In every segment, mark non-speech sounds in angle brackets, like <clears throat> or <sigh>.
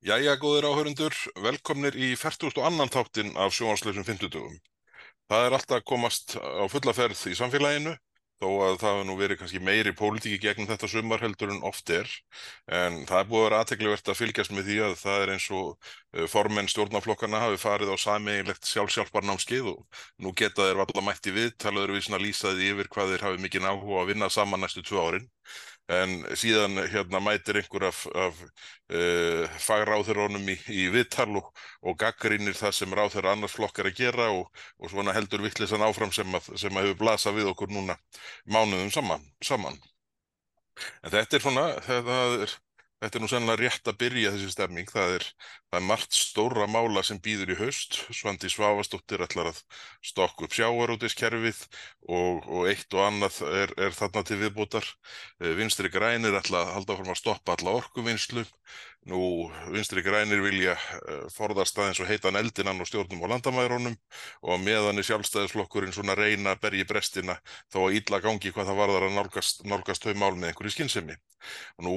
Jæja, góðir áhörundur, velkomnir í 42. annan þáttin af sjónvarslausum 50 dögum. Það er alltaf komast á fulla ferð í samfélaginu, þó að það hefur nú verið kannski meiri pólitíki gegnum þetta sumar heldur en oft er, en það er búið að vera aðteglivert að fylgjast með því að það er eins og uh, formenn stjórnaflokkana hafi farið á sameiginlegt sjálfsjálfarnámskeið og nú geta þeir valla mætti við, talaður við svona lýsaði yfir hvað þeir hafi mikið áhuga að vinna saman næstu tvö árin en síðan hérna mætir einhver af, af uh, fagráþurónum í, í viðtal og, og gaggrínir það sem ráþur annars flokkar að gera og, og svona heldur vittlisann áfram sem að, sem að hefur blasað við okkur núna mánuðum saman. saman. En þetta er svona, þetta er, Þetta er nú sennilega rétt að byrja þessi stemming. Það er, það er margt stóra mála sem býður í haust. Svandi Svavastóttir ætlar að stokka upp sjáarútiskerfið og, og eitt og annað er, er þarna til viðbútar. Eh, vinstri grænir ætla að halda fram að stoppa alla orkuvinnslu. Nú vinstri grænir vilja uh, forðast aðeins og heitan eldinan og stjórnum á landamæðurónum og meðan er sjálfstæðisflokkurinn svona reyna að berja brestina þó að ítla gangi hvað það varðar að nálgast, nálgast þau mál með einhverju skinnsemi. Og nú,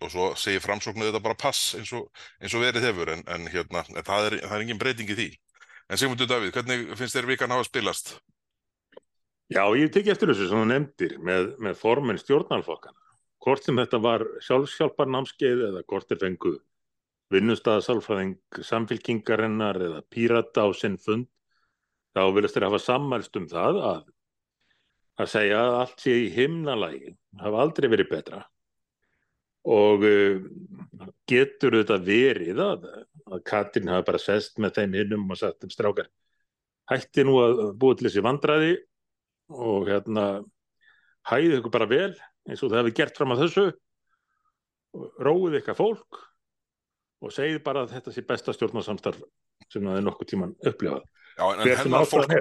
og svo segir framsóknuð þetta bara pass eins og, eins og verið hefur en, en hérna, en það er, það er engin breyting í því. En Sigmundur Davíð, hvernig finnst þér vikan hafa spilast? Já, ég teki eftir þessu sem þú nefndir með, með formen stjórnalfokkana hvort sem þetta var sjálfsjálfarnámskeið eða hvort þeir fengu vinnustæðasálfræðing samfélkingarinnar eða pírata á sinn fund þá vilast þeir hafa sammælst um það að að segja að allt sé í himnalægi hafa aldrei verið betra og uh, getur þetta verið að, að Katrin hafa bara sest með þeim hinnum og sagt um strákar hætti nú að búa til þessi vandraði og hérna hæði ykkur bara vel eins og það hefði gert fram að þessu. Róið eitthvað fólk og segið bara að þetta sé besta stjórnarsamstarf sem það er nokkuð tíman upplifað Já, en hennar fólk,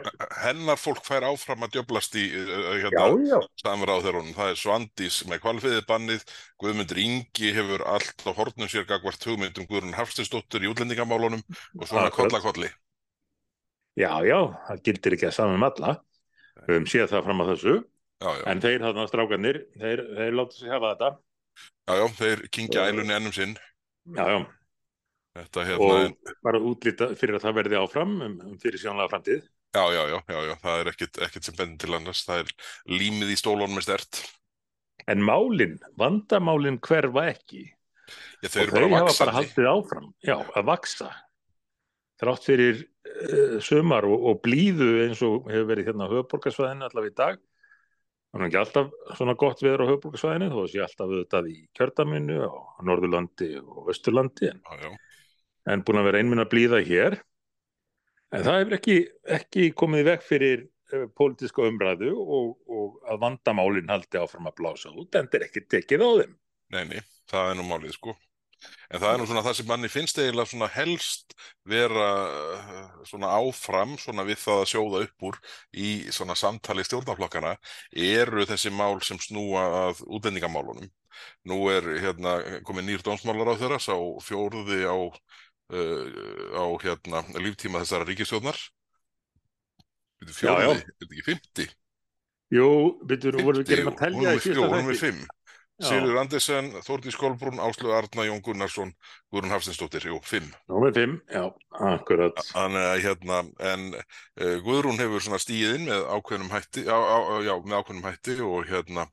hennar fólk fær áfram að djöblast í uh, hérna, samverð á þeirra það er Svandís með kvalfiðibannið Guðmundur Ingi hefur allt á hornum sér gagvart hugmyndum Guðrun Hafstinsdóttur í útlendingamálunum og svona kollakolli Já, já, það gildir ekki að saman með alla við höfum séð það fram að þessu Já, já. En þeir þarna strákanir, þeir, þeir láta sig hafa þetta. Já, já, þeir kingja ælunni ennum sinn. Já, já. Þetta hérna... Og bara útlýta fyrir að það verði áfram um, um fyrir sjónlega framtíð. Já, já, já, já, já, það er ekkit, ekkit sem bendir til annars. Það er límið í stólónum með stert. En málinn, vandamálinn hverfa ekki. Já, og þeir hafa bara haldið áfram, já, að vaksa. Þrátt fyrir uh, sumar og, og blíðu eins og hefur verið hérna höfuborgarsvæðinu allavega í dag Það er ekki alltaf svona gott viður á höfbruksvæðinu þó sé alltaf auðvitað í kjördaminu á Norðurlandi og Östurlandi en, já, já. En búin að vera einminn að blíða hér. En það hefur ekki, ekki komið vekk fyrir uh, pólitíska umræðu og, og að vandamálinn haldi áfram að blása út en þetta er ekki tekið á þeim. Neini, það er nú málið sko. En það er nú svona það sem manni finnst eiginlega svona helst vera eh, svona áfram svona við það að sjóða upp úr í svona samtali stjórnaflokkana eru þessi mál sem snúa að útlendingamálunum. Nú er hérna komið nýr dómsmálar á þeirra, sá fjóruði á, á hérna líftíma þessara ríkistjóðnar. Fjóruði, er þetta ekki 50? Jú, byrju, voru við gerum að telja í þetta? Er 5. Silur Andersen, Þórdís Kolbrún, Áslu Arna, Jón Gunnarsson, Guðrun Hafstinsdóttir, jú, fimm. Nú er fimm, já, akkurat. Þannig að hérna, en uh, Guðrún hefur svona stíðinn með ákveðnum hætti, já, á, já, með ákveðnum hætti og hérna,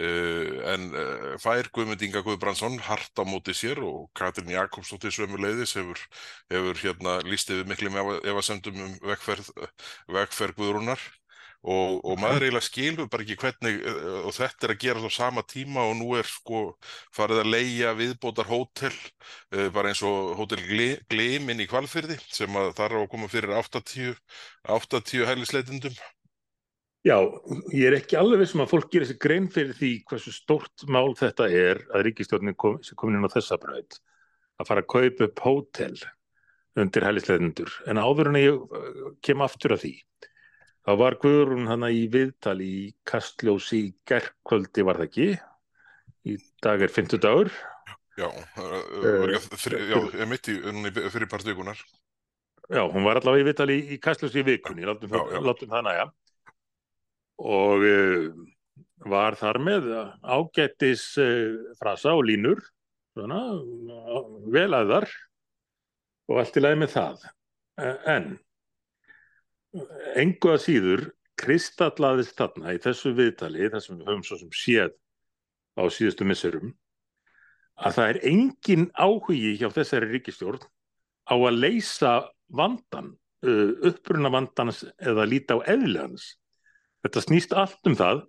uh, en uh, fær Guðmund Inga Guðbrandsson hart á móti sér og Katrin Jakobsdóttir Svömmuleiðis hefur, hefur hérna lístið miklu með efasendum um vegferð, vegferð Guðrúnar. Og, og maður eiginlega skilur bara ekki hvernig uh, og þetta er að gera á sama tíma og nú er sko farið að leia viðbótar hótel bara eins og hótel Gleimin í Kvalfyrði sem að þar á að koma fyrir 80, 80 hælisleitundum Já, ég er ekki alveg vissum að fólk gerir sér grein fyrir því hversu stórt mál þetta er að ríkistjórnin kom, sem komin inn á þessa bröð að fara að kaupa upp hótel undir hælisleitundur en áður en ég kem aftur að því þá var Guðrún hana í viðtali í Kastljósi í gerðkvöldi var það ekki? Í dag er 50 dagur Já, uh, já ég mitti fyrir partíkunar Já, hún var allavega í viðtali í Kastljósi í vikunni, látum, látum það næja og uh, var þar með ágættis uh, frasa og línur svona, vel aðar og allt í lagi með það. En engu að síður kristallaðist þarna í þessu viðtali, þessum við höfum svo sem séð á síðustu misserum, að það er engin áhugi hjá þessari ríkistjórn á að leysa vandan, uppruna vandans eða líta á eðlans. Þetta snýst allt um það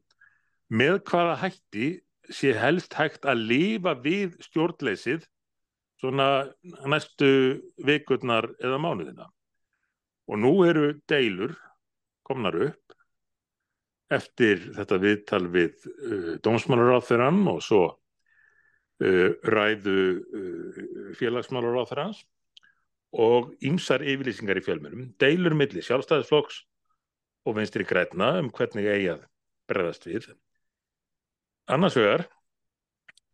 með hvaða hætti sé helst hægt að lifa við stjórnleysið svona næstu vikurnar eða mánuðina. Og nú eru deilur komnar upp eftir þetta viðtal við uh, dómsmálaráþurann og svo uh, ræðu uh, félagsmálaráþurans og ýmsar yfirlýsingar í fjölmjörnum, deilur milli sjálfstæðisflokks og vinstri græna um hvernig eigi að bregðast við. Annars vegar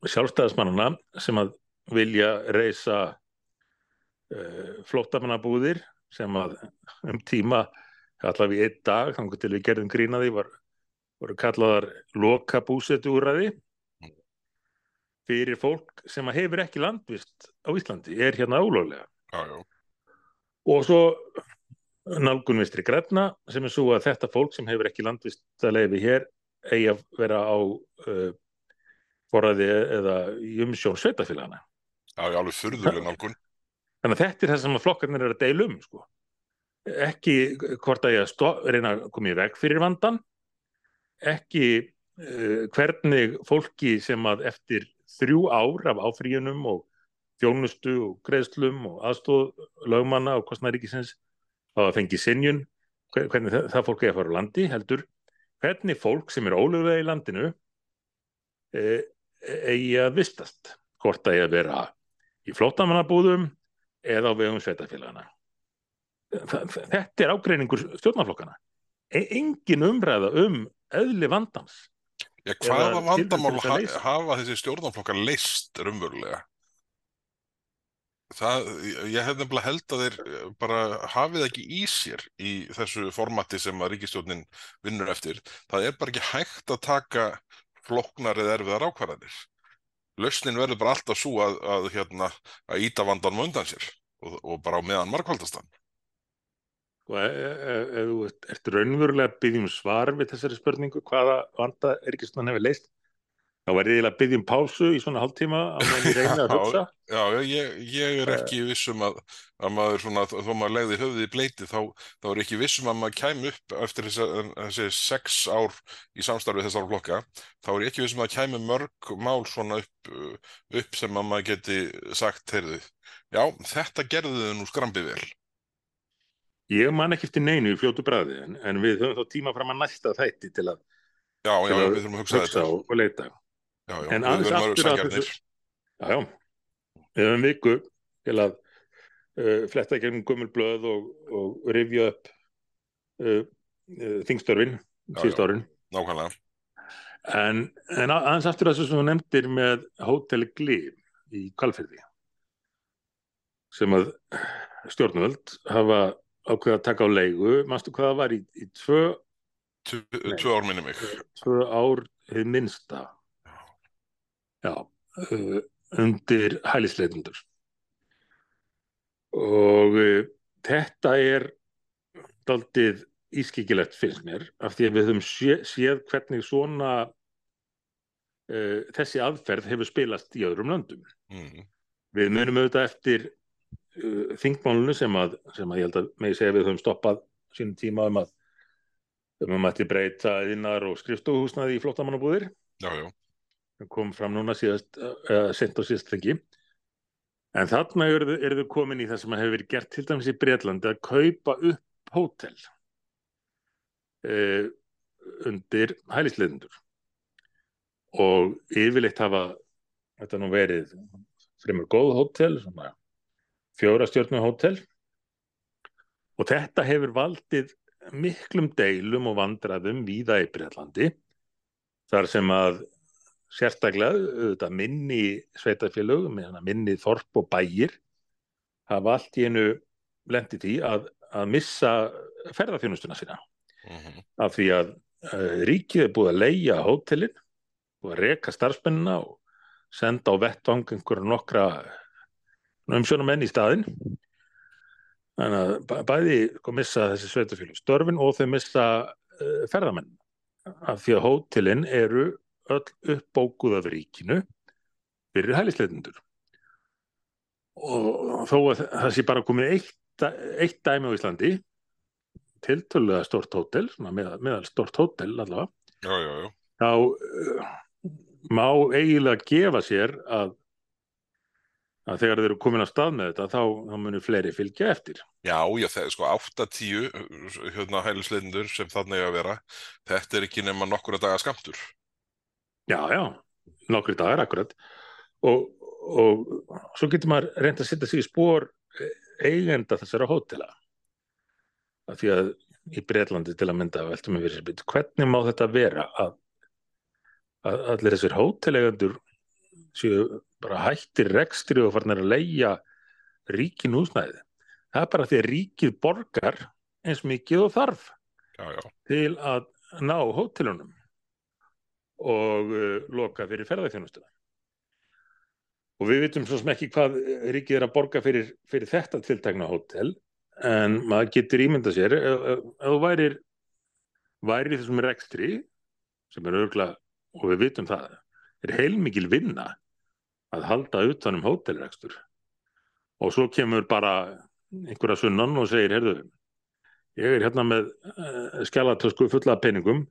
sjálfstæðismannana sem að vilja reysa uh, flóttamannabúðir sem að um tíma allavega í einn dag, þannig til við gerðum grínaði var, voru kallaðar loka búsetu úrræði fyrir fólk sem að hefur ekki landvist á Íslandi, er hérna já. og svo nálgun vinstri grefna sem er svo að þetta fólk sem hefur ekki landvist að leifi hér eigi að vera á uh, forræði eða í umsjón sveitafélagana Já, alveg furðuleg nálgun. Þannig að þetta er það sem flokkarnir er að deila um, sko. Ekki hvort að ég að reyna að koma í veg fyrir vandan, ekki uh, hvernig fólki sem að eftir þrjú ár af áfríunum og þjónustu og greiðslum og aðstóð lögmanna og kostnæríkisins að fengi sinjun, hvernig það, það fólk er að fara á landi heldur, hvernig fólk sem er ólöglega í landinu eigi að vistast, hvort að ég að vera í flótamannabúðum eða á vegum sveitafélagana. Þetta er ágreiningur stjórnarflokkana. E engin umræða um eðli vandans. Já, hvaða vandamál hafa þessi stjórnarflokkar leist raunverulega? Það, ég hef nefnilega held að þeir eh, bara hafið ekki í sér í þessu formati sem að ríkistjórnin vinnur eftir. Það er bara ekki hægt að taka flokknar eða erfiðar ákvarðanir. Lausnin verður bara alltaf svo að, að, hérna, að íta vandanum undan sér og, og bara á meðan markvaldastan. Og ef, ef, ef þú ert, raunverulega að byggja um svar við þessari spurningu hvaða vanda Ríkistundan hefur leist, þá verði ég að byggja um pásu í svona hálftíma meðan ég reyna að <laughs> hugsa. Já, já, ég, ég er ekki vissum að, að maður svona, þó maður legði höfðið í bleiti, þá, þá er ekki vissum að maður kæmi upp eftir þessi, þessi sex ár í samstarfi þessara flokka, þá er ekki vissum að kæmi mörg mál svona upp, upp sem að maður geti sagt, heyrðu, já, þetta gerðu þau nú skrambi vel. Ég man ekki eftir neinu í fljótu bræði en, en við höfum þá tíma fram að næsta þætti til að, Já, já, til að við þurfum að hugsa og, og leita. Já, já, En aðeins aftur að þessu- Já, já. Við höfum viku til að uh, fletta gegnum gömul blöð og, og rifja upp uh, uh, þingstörfin síðust árin. Nákvæmlega. En, en að- aðeins aftur að þessu sem þú nefndir með Hotel Glif í Kvalfyrði sem að stjórnvöld hafa ákveða að taka á leigu, manstu hvað það var í, í tvö, tvö ár minni mig. tvö ár hið minnsta já uh, undir hælisleitundur og uh, þetta er daldið ískikilegt finnst mér af því að við höfum sé, séð hvernig svona uh, þessi aðferð hefur spilast í öðrum löndum Mm. Við munum auðvitað eftir uh, þingmálunu sem að, sem að ég held að megi segja við höfum stoppað sínum tíma um að um að mætti breyta innar og skrifstofuhúsnaði í flottamannabúðir Já, já. Sem kom fram núna síðast, uh, sent og síðast þengi. En þarna eru þau- þau komin í það sem hefur verið gert til dæmis í Breitlandi að kaupa upp hótel uh, undir hælisleitundur og yfirleitt hafa þetta nú verið fremur góð hótel, svona fjórastjörnu hótel og þetta hefur valdið miklum deilum og vandræðum víða í Breitlandi þar sem að sérstaklega auðvitað minni sveitafélög, minni þorp og bæir hafa allt í einu lendið því að, að missa ferðarþjónustuna sína. Mm af því að uh, ríkið er búið að leigja hótelin, búið að reka starfsmennina og senda á vettvang einhverja nokkra umsjónamenn í staðinn. Þannig að bæ- bæði sko, missa þessi sveitafélag störfin og þau missa uh, ferðamenn. Af því að hótelin eru öll uppbókuð af ríkinu fyrir hælisleitundur. Og þó að það sé bara komið eitt, eitt dæmi á Íslandi, tiltölulega stort hótel, meðal, meðal stort hótel allavega, já, já, já. þá uh, má eiginlega gefa sér að, að þegar þeir eru komin að stað með þetta þá, þá munir fleiri fylgja eftir. Já, já, það er sko 8-10 hérna hælisleitundur sem þannig að vera þetta er ekki nema nokkura daga skamtur Já, já, nokkri dagar akkurat. Og, og svo getur maður reynd að setja sig í spór eigenda þessara hótela. Af því að í Breitlandi til að mynda veltum við byrju, hvernig má þetta vera að, að allir þessir hóteleigendur séu bara hættir rekstri og farnir að leigja ríkin húsnæði? Það er bara því að ríkið borgar eins mikið og þarf Já, já, til að ná hótelunum og uh, loka fyrir ferðarþjónustuna. Og við vitum svo sem ekki hvað ríkið er að borga fyrir, fyrir þetta tiltakna hótel, en maður getur ímynda sér, ef þú værir, værir þessum rekstri, sem er örgla, og við vitum það, er heilmikil vinna að halda utanum hótelrekstur. Og svo kemur bara einhverja sunnan og segir, heyrðu, ég er hérna með uh, skjalatösku fulla peningum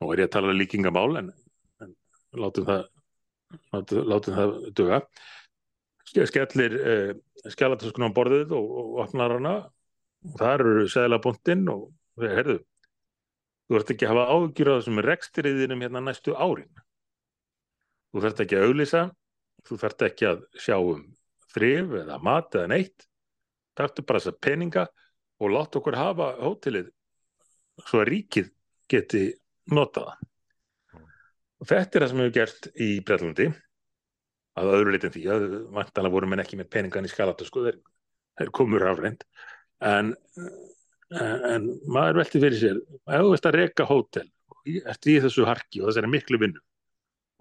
og er ég að tala líkingamál en látum það látum, látum það duga. Ske- skellir uh, skjalatöskuna á borðið og, og opnar hana. Og þar eru seðlabúntinn og þeir herðu þú ert ekki að hafa ágjur á þessum rekstriðinum hérna næstu árin. Þú þarft ekki að auglýsa þú þarft ekki að sjá um þrif eða mat eða neitt. Taktu bara þessa peninga og láta okkur hafa hótelið svo að ríkið geti notað það. Og þetta er það sem hefur gerst í Bretlandi að öðru leitin því að vantanlega voru menn ekki með peningan í skalatu sko, þeir, þeir komur afrend en, en maður velti fyrir sér ef þú veist að reka hótel eftir í þessu harki og þessari miklu vinnu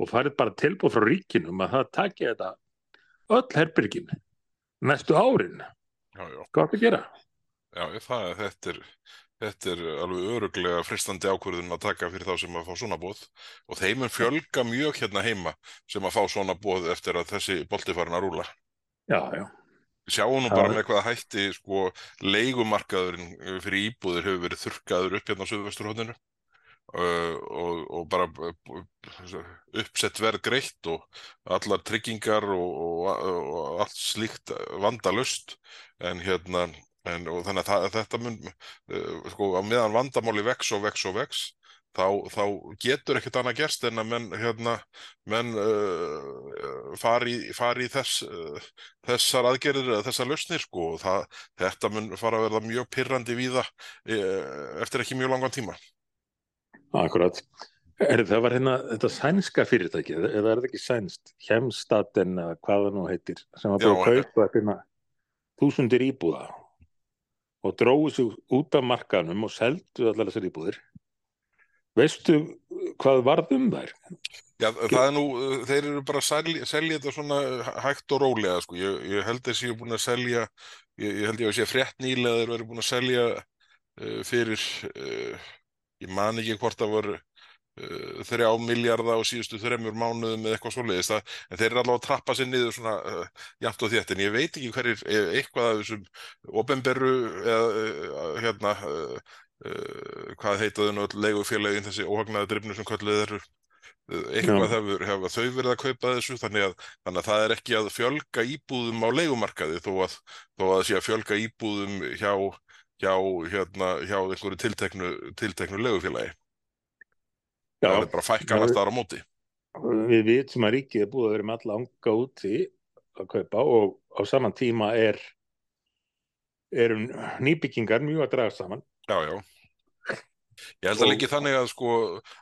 og farið bara tilbúð frá ríkinum að það taki þetta öll herbyrgin næstu árin, hvað er að gera? já, það, þetta er, þetta er alveg öruglega fristandi ákvörðun að taka fyrir þá sem að fá svona bóð og þeim mun fjölga mjög hérna heima sem að fá svona bóð eftir að þessi bolti farin að rúla. Já, já, Sjáum nú Já. bara með hvaða hætti sko leigumarkaðurinn uh, fyrir íbúðir hefur verið þurrkaður upp hérna á Suðvesturhóðinu uh, og, og bara uppsett verð greitt og allar tryggingar og, og, og allt slíkt vandalust en hérna en, og þannig að þetta mun uh, sko á meðan vandamáli vex og vex og vex þá, þá getur ekkert annað gerst en að menn hérna menn uh, fari, fari í þess, uh, þessar aðgerðir eða þessar lausnir sko og það, þetta mun fara að verða mjög pirrandi víða eftir ekki mjög langan tíma. akkurat. Er, það var hérna þetta sænska fyrirtæki, eða er það ekki sænst, Hjemstaden eða hvað það nú heitir, sem var búið að kaupa þúsundir íbúða og dróðu sig út af markanum og seldu allar þessar íbúðir. Veistu hvað varð um þær? Já, það er nú, þeir eru bara að selja, selja þetta svona hægt og rólega sko, ég, ég held að séu búin að selja, ég, ég held ég að sé frétt nýlega þeir eru búin að selja uh, fyrir, uh, ég man ekki hvort það uh, þrjá miljarda á síðustu þremur mánuðum eða eitthvað svoleiðis það, en þeir eru allavega að trappa sér niður svona uh, jafnt og þétt, en ég veit ekki hverjir eh, eitthvað af þessum opinberu eða uh, hérna uh, uh, hvað heitaðu nú öll leigufélagin þessi óhagnaða drifnu sem kölluð eru eitthvað hefur, hefur þau verið að kaupa þessu þannig að, þannig að það er ekki að fjölga íbúðum á leigumarkaði þó að, þó að sé að fjölga íbúðum hjá, hjá, hérna, hjá einhverju tilteknu, tilteknu leigufélagi það er bara að fækka annars staðar á móti. Við vitum að ríkið er búið að vera með alla anga úti að kaupa og á saman tíma er eru nýbyggingar mjög að draga saman. Já, já. Ég held að líki þannig að sko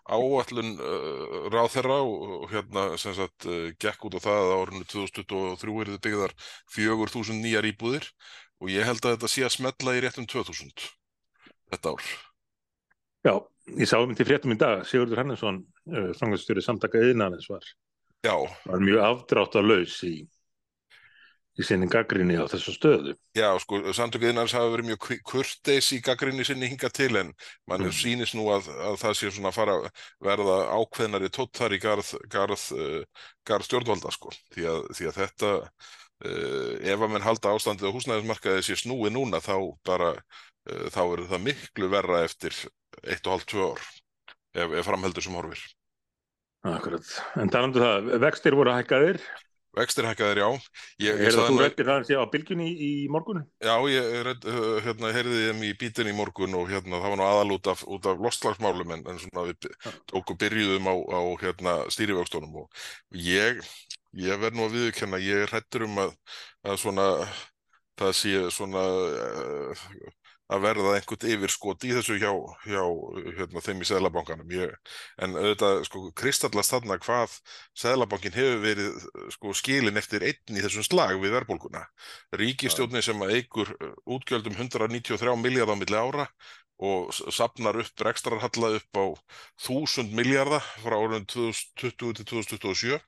áallun uh, ráðherra og, og hérna sem sagt uh, gekk út á það að á árinu 2023 eru þið byggðar 4000 nýjar íbúðir og ég held að þetta sé að smetla í réttum 2000 þetta ár. Já, ég sá um til fréttum í dag Sigurður Hannesson, uh, fangastjóri samtaka yðnaðins var, Já, var mjög afdráttarlaus í, í sinni gaggrinni á þessu stöðu. Já, sko, samtöku innans hafa verið mjög kurteis í gaggrinni sinni hinga til en mann Mm. sýnist nú að, að það sé svona að fara að verða ákveðnari tóttar í garð, garð, uh, garð stjórnvalda, sko, því að, því að þetta, uh, ef að menn halda ástandið á húsnæðismarkaði sé snúið núna, þá bara, þá er það miklu verra eftir eitt og hálft tvö ár, ef, ef framheldur sem horfir. Akkurat. En talandu það, vextir voru hækkaðir. Vextir hækkaðir, já. Ég, Er það þú rættir það á bylgjunni í, í morgun? Já, ég red, uh, hérna, heyrði þeim í bítin í morgun og hérna, það var nú aðal út af, af lostslagsmálum en, en svona við tókum byrjuðum á, á hérna, stýrivöxtunum og ég, ég verð nú að viðurkenna, ég er hrættur um að, að svona, það sé svona uh, að verða einhvern yfirskot í þessu hjá, hjá hérna, þeim í Seðlabankanum. Ég, en auðvitað, sko, kristallast þarna hvað Seðlabankin hefur verið sko, skilin eftir einn í þessum slag við verðbólguna. Ríkistjórnin sem að eigur uh, útgjöldum 193 miljardar milli ára og s- safnar upp rekstrarhalla upp á 1000 miljardar frá árun 2020 til 2027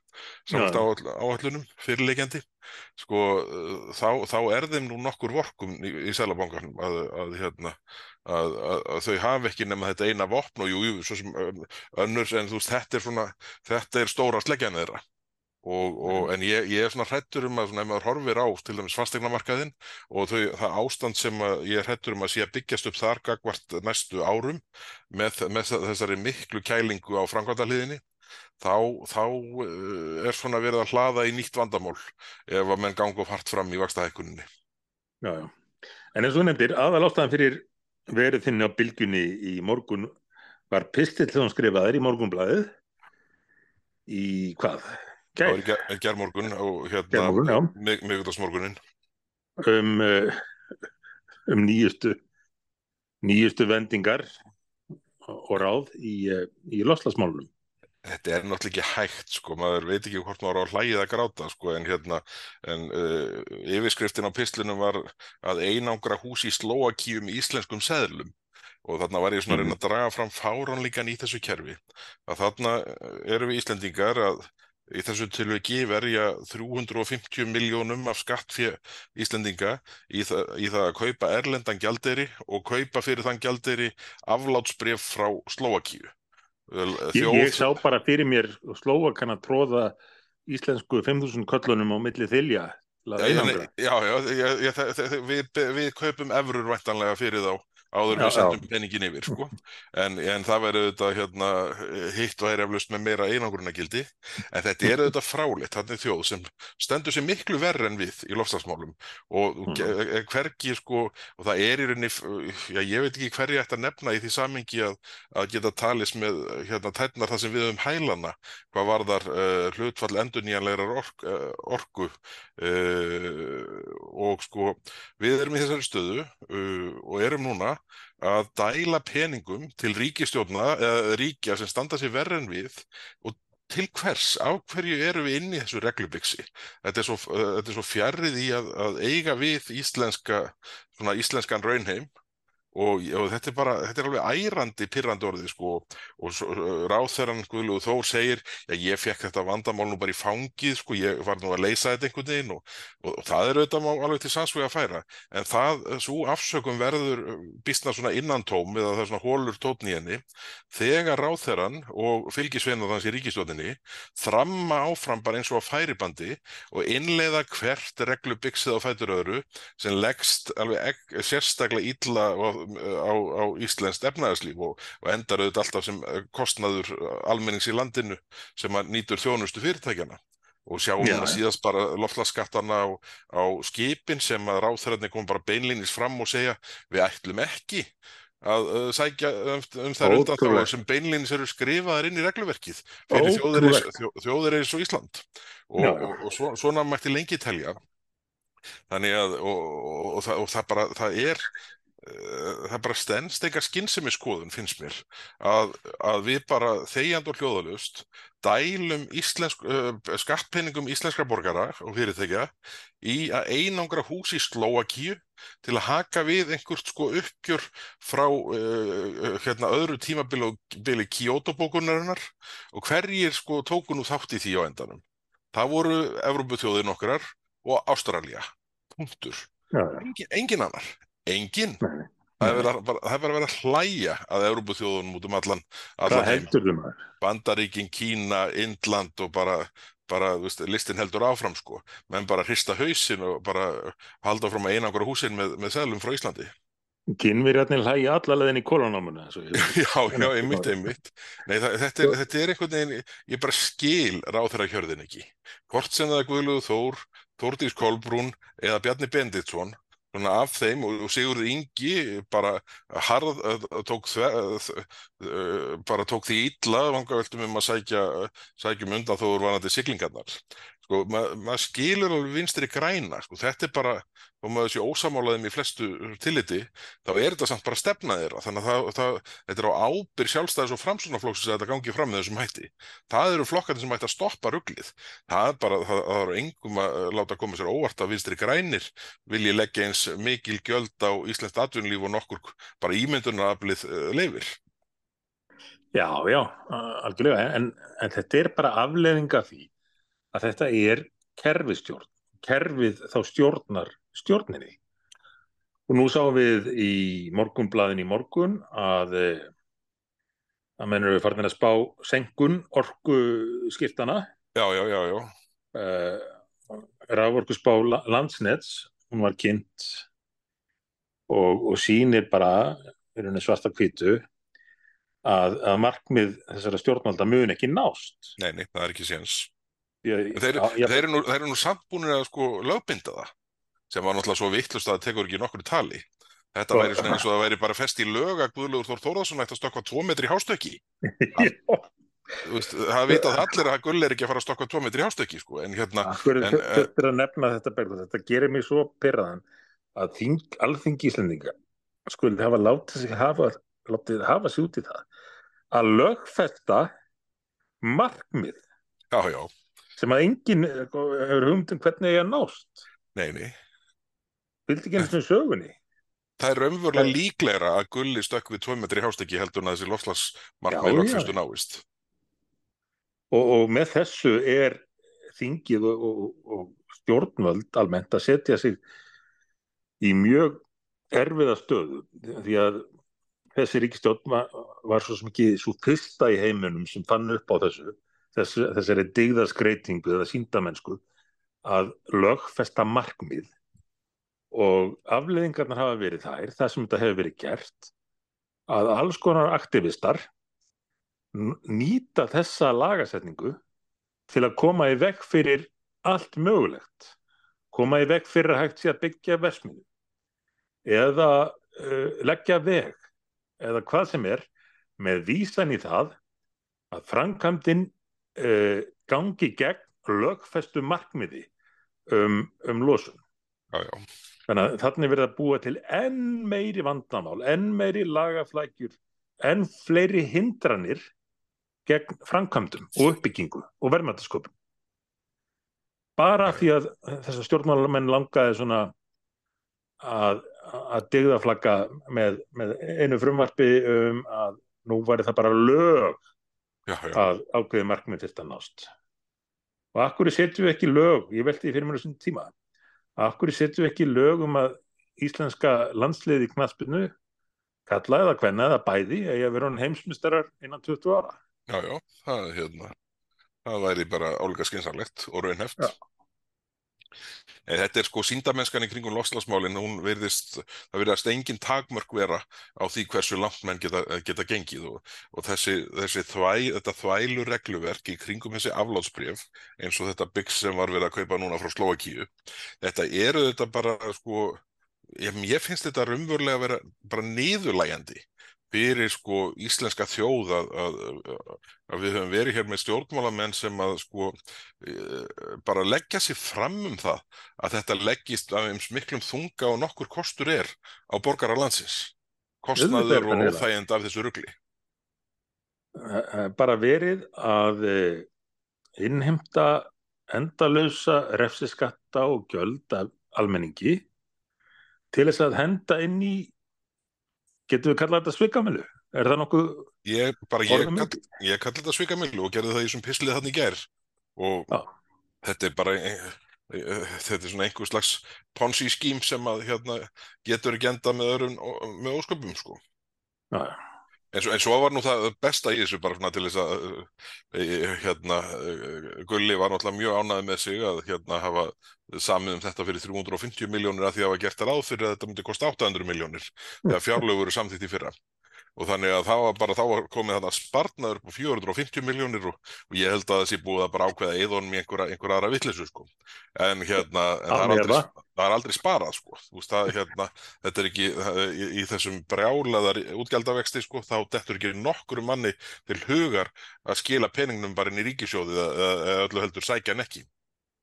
samt áallunum fyrirleikjandi sko uh, þá, þá er þeim nú nokkur vorkum í, í Sælabankanum að, að, hérna, að, að, að þau hafi ekki nema þetta eina vopn og jú, jú, um, önnur en þú veist, þetta er svona þetta er stóra sleggjan þeirra og, og, en ég, ég er svona hrættur um að svona, ef maður horfir á til dæmis fastegnamarkaðin og þau, það ástand sem ég er hrættur um að sé að byggjast upp þar gagvart næstu árum með, með þessari miklu kælingu á framkvæmdaliðinni þá, þá uh, er svona verið að hlaða í nýtt vandamál ef að menn ganga of hart fram í vakstahækkuninni. Já, já. En eins og þú nefndir, aðal ástæðan fyrir verið þinni á bylgjunni í morgun var pistill sem hún skrifaðir í morgunblæðið í hvað? Það var í ger, germorgun og hérna miðvikudagsmorgunin. um, uh, um nýjustu nýjustu vendingar og ráð í, uh, í loslasmálunum. Þetta er náttúrulega ekki hægt, sko, maður veit ekki hvort maður á að hlægið að gráta, sko, en hérna, en uh, yfirskriftin á pislunum var að einangra hús í Slóakíu með íslenskum seðlum. Og þarna var ég svona að reyna að draga fram fáránleikan í þessu kerfi, að þarna eh, erum við Íslendingar að í þessu tilviki verja 350 miljónum af skattfé Íslendinga í, þa í það að kaupa erlendan gjaldeyri og kaupa fyrir þann gjaldeyri aflátsbref frá Slóakíu. Ég, ég sá bara fyrir mér Slóvakan að tróða íslensku 5.000 köllunum á milli að Já, já, já, já, við, við kaupum evrur væntanlega fyrir þá áður við sendum peningin yfir, sko. En, en það verður auðvitað hérna, hitt væri eflaust með meira einangrunagildi. En þetta er auðvitað fráleitt, þannig þjóð sem stendur sér miklu verri en við í lofstafsmálum og Mhm. mm. er hvergi, sko, og það er í rauninni, já, ég veit ekki ætti að nefna í því samingi að, að geta talist með hérna tætnar það sem við höfum hælana, hvað varðar uh, hlutfall endurnýjanlegar ork, uh, orku uh, og sko við erum í þessari stöðu uh, og erum núna að dæla peningum til ríkistjórna eða ríkja sem standa sér verri en við og til hvers, af hverju erum við inn í þessu reglubiksi? Þetta er svo, er svo fjarrið í að, að eiga við íslenska, íslenskan raunheim og, og þetta er bara, þetta er alveg ærandi pirrandi orðið sko. Og uh, ráðherran Guðlúð Þór segir já ég fekk þetta vandamál nú bara í fangið sko, ég var nú að leysa þetta einhvern veginn og, og, og það er auðvitað alveg til sannsvega að færa. En það, svo afsökum verður býstna svona innantóm eða það er svona hólur tótn í henni. Þegar ráðherran og fylgisveinar þanns í ríkistjóðinni þramma áfram bara eins og að færibandi og innleiða hvert reglubyksið á fætur öðru sem leggst alveg sérstaklega illa á, á, á Íslenskt efnaðarslíf og, og endar auðvitað alltaf sem eh, kostnaður almennings í landinu sem að nýtur þjónustu fyrirtækjana og sjáum já. síðast bara loftlagsskattana á, á skipin sem að ráðherrarnir kom bara beinlínis fram og segja við ætlum ekki að uh, sækja um, um þær undanþágur sem beinlínis eru skrifaðar inn í regluverkið fyrir þjóðir eins, og Ísland. Og, Já, og, og svo, svona mætti lengi telja. Þannig að og, og, og, það, og það bara það er það bara stendst eitthvað skynsemi skoðun finnst mér að, að við bara þegjand og hljóðalust dælum íslensk, uh, skattpenningum íslenskra borgara og fyrirtækja í að einangra hús í Slóakíu til að haka við einhvert sko uppgjör frá uh, hérna öðru tímabili Kyoto-bókunarinnar og hverjir sko tóku nú þátt í því á endanum. Það voru Evrópuþjóðir nokkrar og Ástralía. Punktur. Engin, engin annar. Engin. Nei. Það er bara- að vera að hlæja að Evrópuþjóðunum út um allan, allan heim. Bandaríkin, Kína, Indland og bara, bara veist, listin heldur áfram sko. Menn bara hrista hausinn og bara halda fram að einangra húsin með, með seglum frá Íslandi. Kynverjarnir hlægi allalegðin í kolonámuna. <laughs> Já, já, einmitt, einmitt. Nei, það, þetta, er, þetta er einhvern veginn, ég bara skil ráþæra hjörðin ekki. Hvort sem það er Guðlugu Þór, Þórdís Kolbrún eða Bjarni Benditsson, af þeim og, Sigurður Ingi bara harð, tók þver, bara tók því illa vangaveltum um að sækja, sækjum undan þó vanandi siglingarnar. Sko, ma maður skilur alveg vinstri græna, sko, þetta er bara, þó maður sé ósamálaðum í flestu tilliti, þá er þetta samt bara stefna þeirra, þannig að það, það, þetta er á ábyrg sjálfstæðis og framsunaflóksis að þetta gangi fram með þessum hætti. Það eru flokkarnir sem ætti að stoppa rugglið. Það er bara, það, það eru engum að uh, láta koma sér óvart að vinstri grænir vilji leggja eins mikil gjöld á Íslands atvinnulíf og nokkur bara ímyndunaraflið uh, leifir. Já, já, algjörlega, en, en þetta er bara afleðinga því að þetta er kerfistjórn, kerfið þá stjórnar stjórninni. Og nú sáum við í morgunblaðin í morgun að eh, að mennur við farin að spá senkun orku skiptana, Já, já, já, já. uh, raforku spá landsnets, hún var kynnt og, og sýnir bara, í rauninni svarta hvítu, að, að markmið þessara stjórnvalda mun ekki nást. Nei, nei, það er ekki séns. Þeir, þeir, eru nú, þeir eru nú samt búinir að sko lögbinda það sem var náttúrulega svo vittlust að það tekur ekki nokkur tali. Þetta Sko- væri svona eins og það væri bara fest í lög að Guðlaugur Þór Þórðarsson ætti að stokka tvo metri hástöki. <laughs> það vita það allir að Gull er ekki að fara að stokka tvo metri hástöki sko. en hérna, en, er þetta að nefna þetta Bergþór, þetta gerir mig svo pyrraðan að þing, alþingi Íslendinga skulle hafa látið sig hafa, sig út í það að lögfesta markmið já, já, sem að enginn hefur humdum hvernig ég að nást nei, nei. vildi ekki eins og sögunni Það er raunverulega Nei. líklegra að Gulli stökk við tvo metri í hástöki heldur en að þessi lofslagsmarkmið lögfestu náist. og, og með þessu er þingið og, og, og stjórnvöld almennt að setja sig í mjög erfiða stöðu því að þessi ríkistjórn var, svo ekki svo fyrsta í heiminum sem fann upp á þessu þess, þessari digðarskreitingu eða síndamennsku að lögfesta markmið. Og afleðingarnar hafa verið þær, það sem þetta hefur verið gert að alls konar aktivistar nýta þessa lagasetningu til að koma í veg fyrir allt mögulegt. Koma í veg fyrir að hægt sé að byggja versmiðu eða uh, leggja veg eða hvað sem er með vísan í það að framkvæmdin uh, gangi gegn lögfestu markmiði um, um losun Já, já, Þannig að þannig verið að búa til enn meiri vandamál, enn meiri lagaflækjur, enn fleiri hindranir gegn framkvæmdum og uppbyggingu og verðmættasköpum. Bara því að þessar stjórnmálamenn langaði svona að, að digða flagga með, með einu frumvarpi um að nú væri það bara lög já, já. að ákveði markmið til þetta nást. Og akkur setjum við ekki lög, ég velti því fyrir mér þessum tíma, akkur setjum við ekki lög um að íslenska landsliði knaspinu, kalla eða hvenna eða bæði, að vera hann heimsmyndstarar innan 20 ára. Já, já, það, er hérna, það væri bara álíka skynsanlegt og raunheft. En þetta er sko síndamennskan í kringum lofslagsmálin, hún verðist, það verðast engin takmörk vera á því hversu langt menn geta, geta gengið og, og þessi, þessi þvæ, þvælu regluverk í kringum þessi aflátsbref eins og þetta byggs sem var verið að kaupa núna frá Slovakíu, þetta eru þetta bara sko, ég, ég finnst þetta raunverulega að vera bara niðurlægjandi fyrir sko íslenska þjóð að, að, að við höfum verið hér með stjórnmálamenn sem að sko e, bara leggja sér fram um það að þetta leggist af eins miklum þunga og nokkur kostur er á borgara landsins. Kostnaður og óþægind af þessu rugli. Eh, Bara verið að eh, innheimta endalösa refsiskatta og gjöld af almenningi til þess að henda inn í, getum við kallað þetta svikamilu? Er það nokkuð ég, ég, kall, ég kalli þetta svikamillu og gerði það í þessum pislið þannig gær og Já. þetta er bara eh, þetta er svona einhver slags ponzi skím sem að hérna, getur ekki enda með með ósköpum sko. Já, En svo, en svo var nú það besta í þessu bara svona til þess að uh, hérna, uh, Gulli var náttúrulega mjög ánæði með sig að hérna hafa samið um þetta fyrir 350 miljónir að því að það var gert ráð fyrir að þetta myndi kosta 800 miljónir þegar fjárlögur eru samþýtt í fyrra og þannig að það var bara, þá var komið þarna spartnaður á 450 miljónir og, og ég held að sé búið að bara ákveða eðunum í einhverja, einhverja aðra vittlisu sko. En hérna, en það er aldrei, það er aldrei sparað sko. Veist það, hérna, þetta er ekki, í, í þessum brjálaðar útgjaldavexti sko, þá dettur ekki nokkur manni til hugar að skila peningnum bara inn í ríkisjóði eða öllu heldur sækja nekki.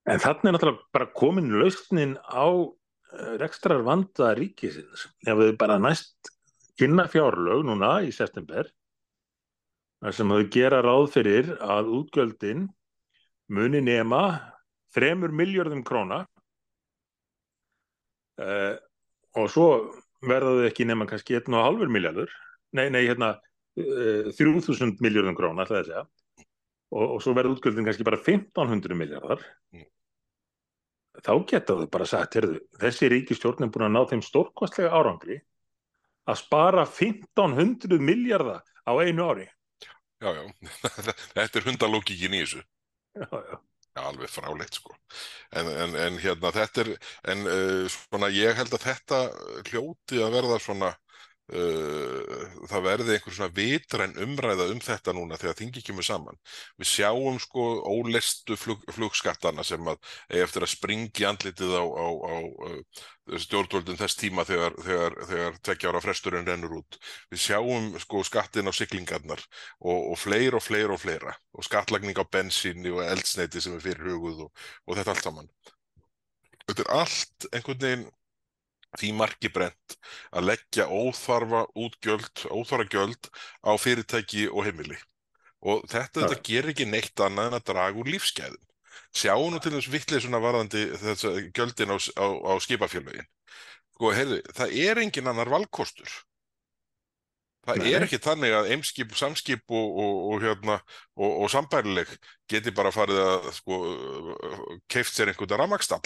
En þannig er náttúrulega bara komin lausnin á rekstrar vanda ríkisins. Ef við bara næst kynna fjárlög núna í september sem þau gera ráð fyrir að útgjöldin muni nema þremur miljörðum króna. Uh, og svo verða þau ekki nema kannski 1,5 miljardur nei, nei, hérna uh, 3000 miljörðum króna ætlaði að segja. Og, og svo verða útgjöldin kannski bara 1500 miljardar Mm. þá geta þau bara sagt, heyrðu, þessi ríkistjórn er búin að ná þeim stórkostlega árangri að spara 1500 miljardar á einu ári. Já, já, <laughs> þetta er hundalókíkin í þessu. Já, já. Alveg fráleitt sko. En, en, en hérna þetta er, en uh, svona ég held að þetta hljóti að verða svona, uh, það verði einhver svona vitræn umræða um þetta núna þegar þingi kemur saman. Við sjáum sko ólestu flug, flugskattana sem að eftir að springi andlitið á, á, á uh, stjórnvöldin þess tíma þegar, þegar, þegar tvekja ára fresturinn rennur út. Við sjáum sko skattin á siglingarnar og, og fleira og fleira og fleira og skattlagning á bensíni og eldsneiti sem er fyrir huguð og, og þetta allt saman. Þetta er allt einhvern veginn því marki brent að leggja óþarfa útgjöld, óþarfa gjöld á fyrirtæki og heimili. Og þetta, þetta gerir ekki neitt annað en að draga úr lífsgæðum. Sjáum nú til þess vittleysuna varðandi þess að gjöldin á, á, á skipafélögin. Sko, heyrðu, það er engin annar valkostur. Það Nei. er ekki þannig að eimskip, samskip og, og, og, hérna, og, og sambærileg geti bara farið að sko, keift sér einhvern rafmagstall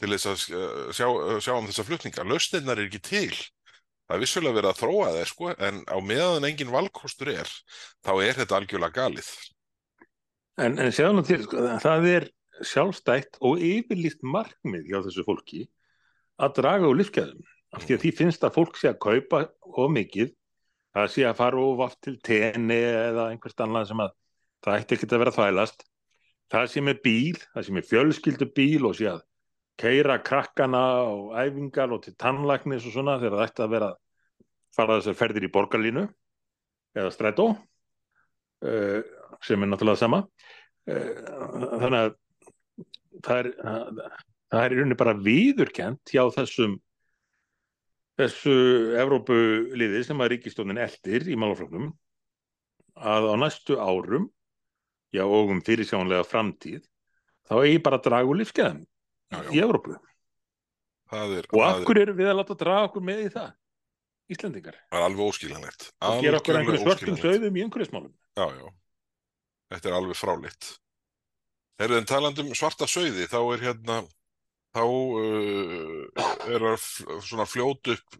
til þess að uh, sjá, sjá um þessa flutninga. Lausnirnar er ekki til. Það er vissulega verið að þróa þeir, sko, en á meðan engin valkostur er, þá er þetta algjörlega galið. En, en sjáum til, sko, það er sjálfstætt og yfirlýst markmið hjá þessu fólki að draga úr lífsgæðum. Af því að því finnst að fólk sé að kaupa of mikið, það sé að fara of oft til tenni eða einhvert annað sem að það ætti ekki að vera að þvælast. Það sé með bíl, það sé með fjölskyldu bíl og sé að keira krakkana og æfingar og til tannlæknis og svona þegar það ætti að vera fara þessar ferðir í borgarlínu eða strætó uh, sem er náttúrulega sama. Uh, þannig að það er, það er í rauninni bara viðurkent hjá þessum þessu Evrópuliði sem að ríkistónin eldir í málafloknum að á næstu árum já og um fyrirsjónlega framtíð þá eigi bara að draga úr lífskeðum Já, já. í Evrópu Það er, og það af er, hverju erum við að láta draga okkur með í það Íslendingar það er alveg óskiljanlegt. og gera okkur einhverju óskiljanlegt. sögðum í einhverjusmálum Já, já. Þetta er alveg fráleitt. Herðu, en talandi um svarta sauði, þá er hérna, þá uh, er að f- svona fljót upp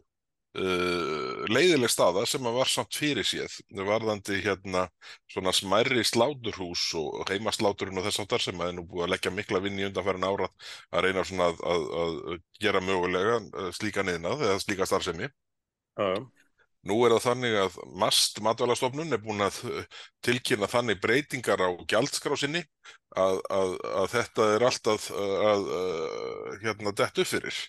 uh, leiðileg staða sem að var samt fyrir séð. Varðandi hérna svona smærri sláturhús og heimasláturinn og þess áttar sem að er nú búið að leggja mikla vinn í undanfærin ára að reyna svona að, að, að gera mögulega uh, slíka niðnað eða slíka starfsemi. já, Nú er það þannig að MAST matvælastofnun er búin að uh, tilkynna þannig breytingar á gjaldskrá sinni að, að, að þetta er alltaf að, að, að hérna dett upp fyrir.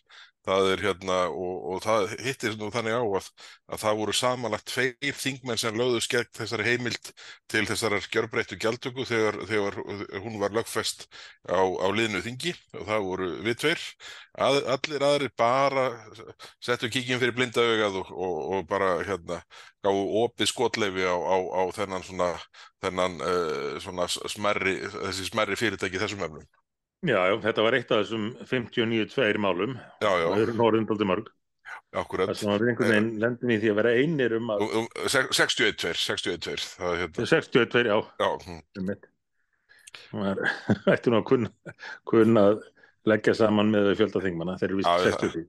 Það er hérna og, og það hittir nú þannig á að, að það voru samanlagt tveir þingmenn sem lögðu skegg þessari heimild til þessar gjörbreyttu gjaldtöku þegar, þegar hún var lögfest á, á liðnu þingi og það voru við tveir. Að, allir aðrir bara settu kíkinn fyrir blinda augað og, og, og bara hérna gáðu opið skotleifi á, á, á þennan svona, þennan uh, svona smerri, þessi smerri fyrirtæki þessum efnum. Já, já, þetta var eitt af þessum 59-2 málum. Já, já, þau eru norðundaldi mörg. Akkurat. þar sem við einhvern veginn lendum í því að vera einir um að Um, um, sex- 61-2, 61-2, það er hérna, 62, já, já, hm. Það er- ætti nú að kunna, kunna leggja saman með fjölda þingmanna, þeir eru Já, vist já. 60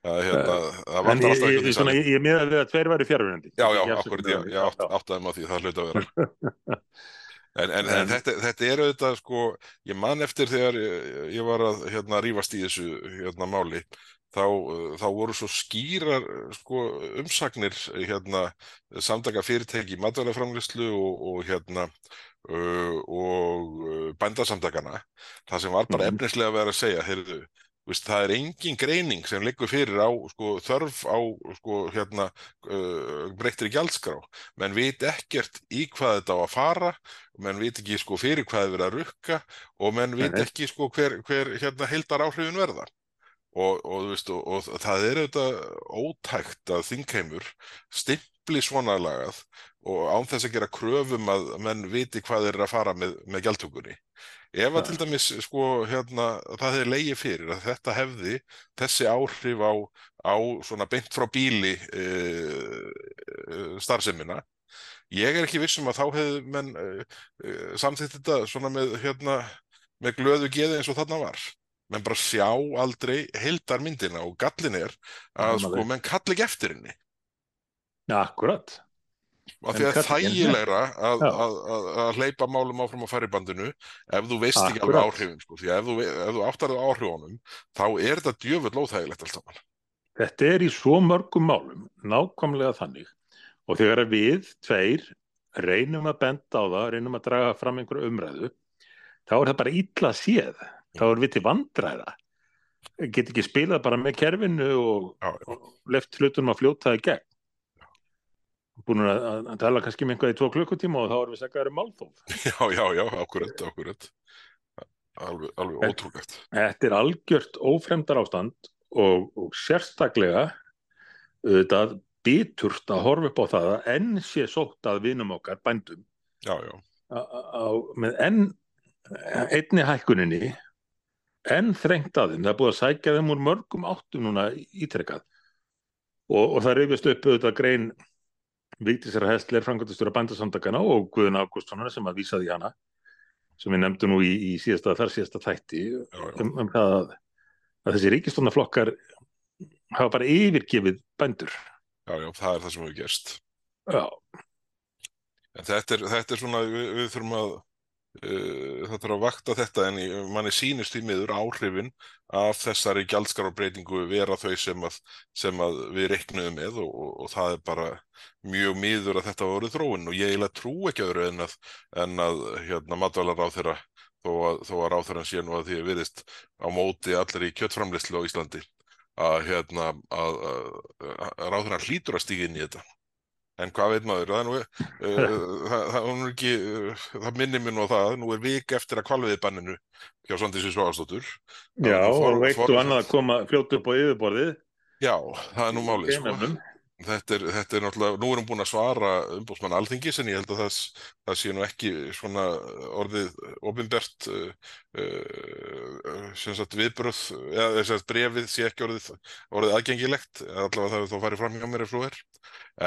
Það, hérna, það En ég, ég, ég, svona, ég, ég miða við að tveir væri fjárverandi Já, já, akkurat, ég, ég átt, áttaði maður því, það hluti að vera. <laughs> En, en, en þetta, þetta er auðvitað, sko, ég man eftir þegar ég, var að hérna, rífast í þessu hérna, máli, þá, þá voru svo skýrar sko, umsagnir hérna, samtaka fyrirtæki í matvælaframlýslu og, og, hérna, og bændasamtakana, það sem var bara Mhm. efnislega að vera að segja, heyrðu, Veist, það er engin greining sem liggur fyrir á sko, þörf á sko, hérna, uh, breyttri gjaldskrá. Menn veit ekkert í hvað þetta á að fara menn veit ekki sko, fyrir hvað er verið að rukka og menn veit ekki sko, hver, hver hérna, heildar áhrifin verða. Og, og, veist, og, og það er auðvitað ótækt að þingheimur stimpli svona lagað og án þess að gera kröfum að menn viti hvað er að fara með, með gjaldtökunni. Ef að Ja. til dæmis sko, hérna, það hefði legið fyrir að þetta hefði þessi áhrif á, á svona beint frá bíli uh, uh, starfsemina. Ég er ekki vissum að þá hefði menn uh, uh, samþýtt þetta svona með hérna, með glöðu geði eins og þarna var. Menn bara sjá aldrei heildar myndina og gallin er að Já, sko, menn kalli ekki eftir henni Ja, akkurat. Af því að kalli- þægilegra að, að, að, að hleypa málum áfram á færibandinu ef þú veist ekki alveg áhrifin sko. því að ef þú, ef þú áttar það áhrifunum þá er þetta djöfull óþægilegt allt saman. Þetta er í svo mörgum málum nákvæmlega þannig. Og þegar við tveir reynum að benda á það, reynum að draga fram einhverju umræðu, þá er það bara illa séð, þá er við til vandræða. Get ekki spilað bara með kerfinu og, og left hlutunum að fljóta í gegn búin að, að, tala kannski með einhvað í tvo klukkutíma og þá erum við segjaður málþóf. <laughs> Já, já, já, akkurat, akkurat. Alveg, alveg En- ótrúlegt. Þetta er algjört ófremdar ástand og, og sérstaklega auðvitað biturt að horfa upp á það að enn sé sótt að vinum okkar bændum. Já, já, á, á, með enn einni hækkuninni enn þrengt að þeim, það er búið að sækja þeim úr mörgum áttum núna ítrekkað og, og það reyfist upp auðvitað grein Vigdísar Hestler, frangöndastjóra bændasamtakana og Guðun Ágústssonar sem að vísaði hana sem við nefndum nú í, í síðasta, þar síðasta þætti um, um það að, að þessi ríkistofnaflokkar hafa bara yfirgefið bændur. Já, já, það er það sem hefur gerst. Já, en þetta er, þetta er svona við, við þurfum að það þarf að vakta þetta en í- manni sýnist því miður áhrifin af þessari gjaldskararbreytingu vera þau sem að, sem að við reiknuðum með og, og, og það er bara mjög miður að þetta voru þróun og ég eiginlega trú ekki öðru en að, en að hérna, matvælar á þeirra þó að, þó að ráþæran sé nú að því að virðist á móti allir í kjöttframleyslu á Íslandi að, hérna, að, ráþæran hlýtur að stíga inn í þetta en hvað veit maður, það er nú uh, <laughs> það, það, ekki, uh, það minnir mér nú á það, nú er vik eftir að kvalviði banninu hjá Svandísi Svagastóttur já og eitt og annað að koma fljótu upp á yfirborðið. Já, það er nú málið sko. Þetta, er, þetta er náttúrulega, nú erum búin að svara umbúsmann alþingis en ég held að það, það sé nú ekki svona orðið ofinbert uh, uh, sem sagt viðbröð eða sagt brefið sé ekki orðið, orðið aðgengilegt, allavega það er þá farið fram hjá mér ef svo er.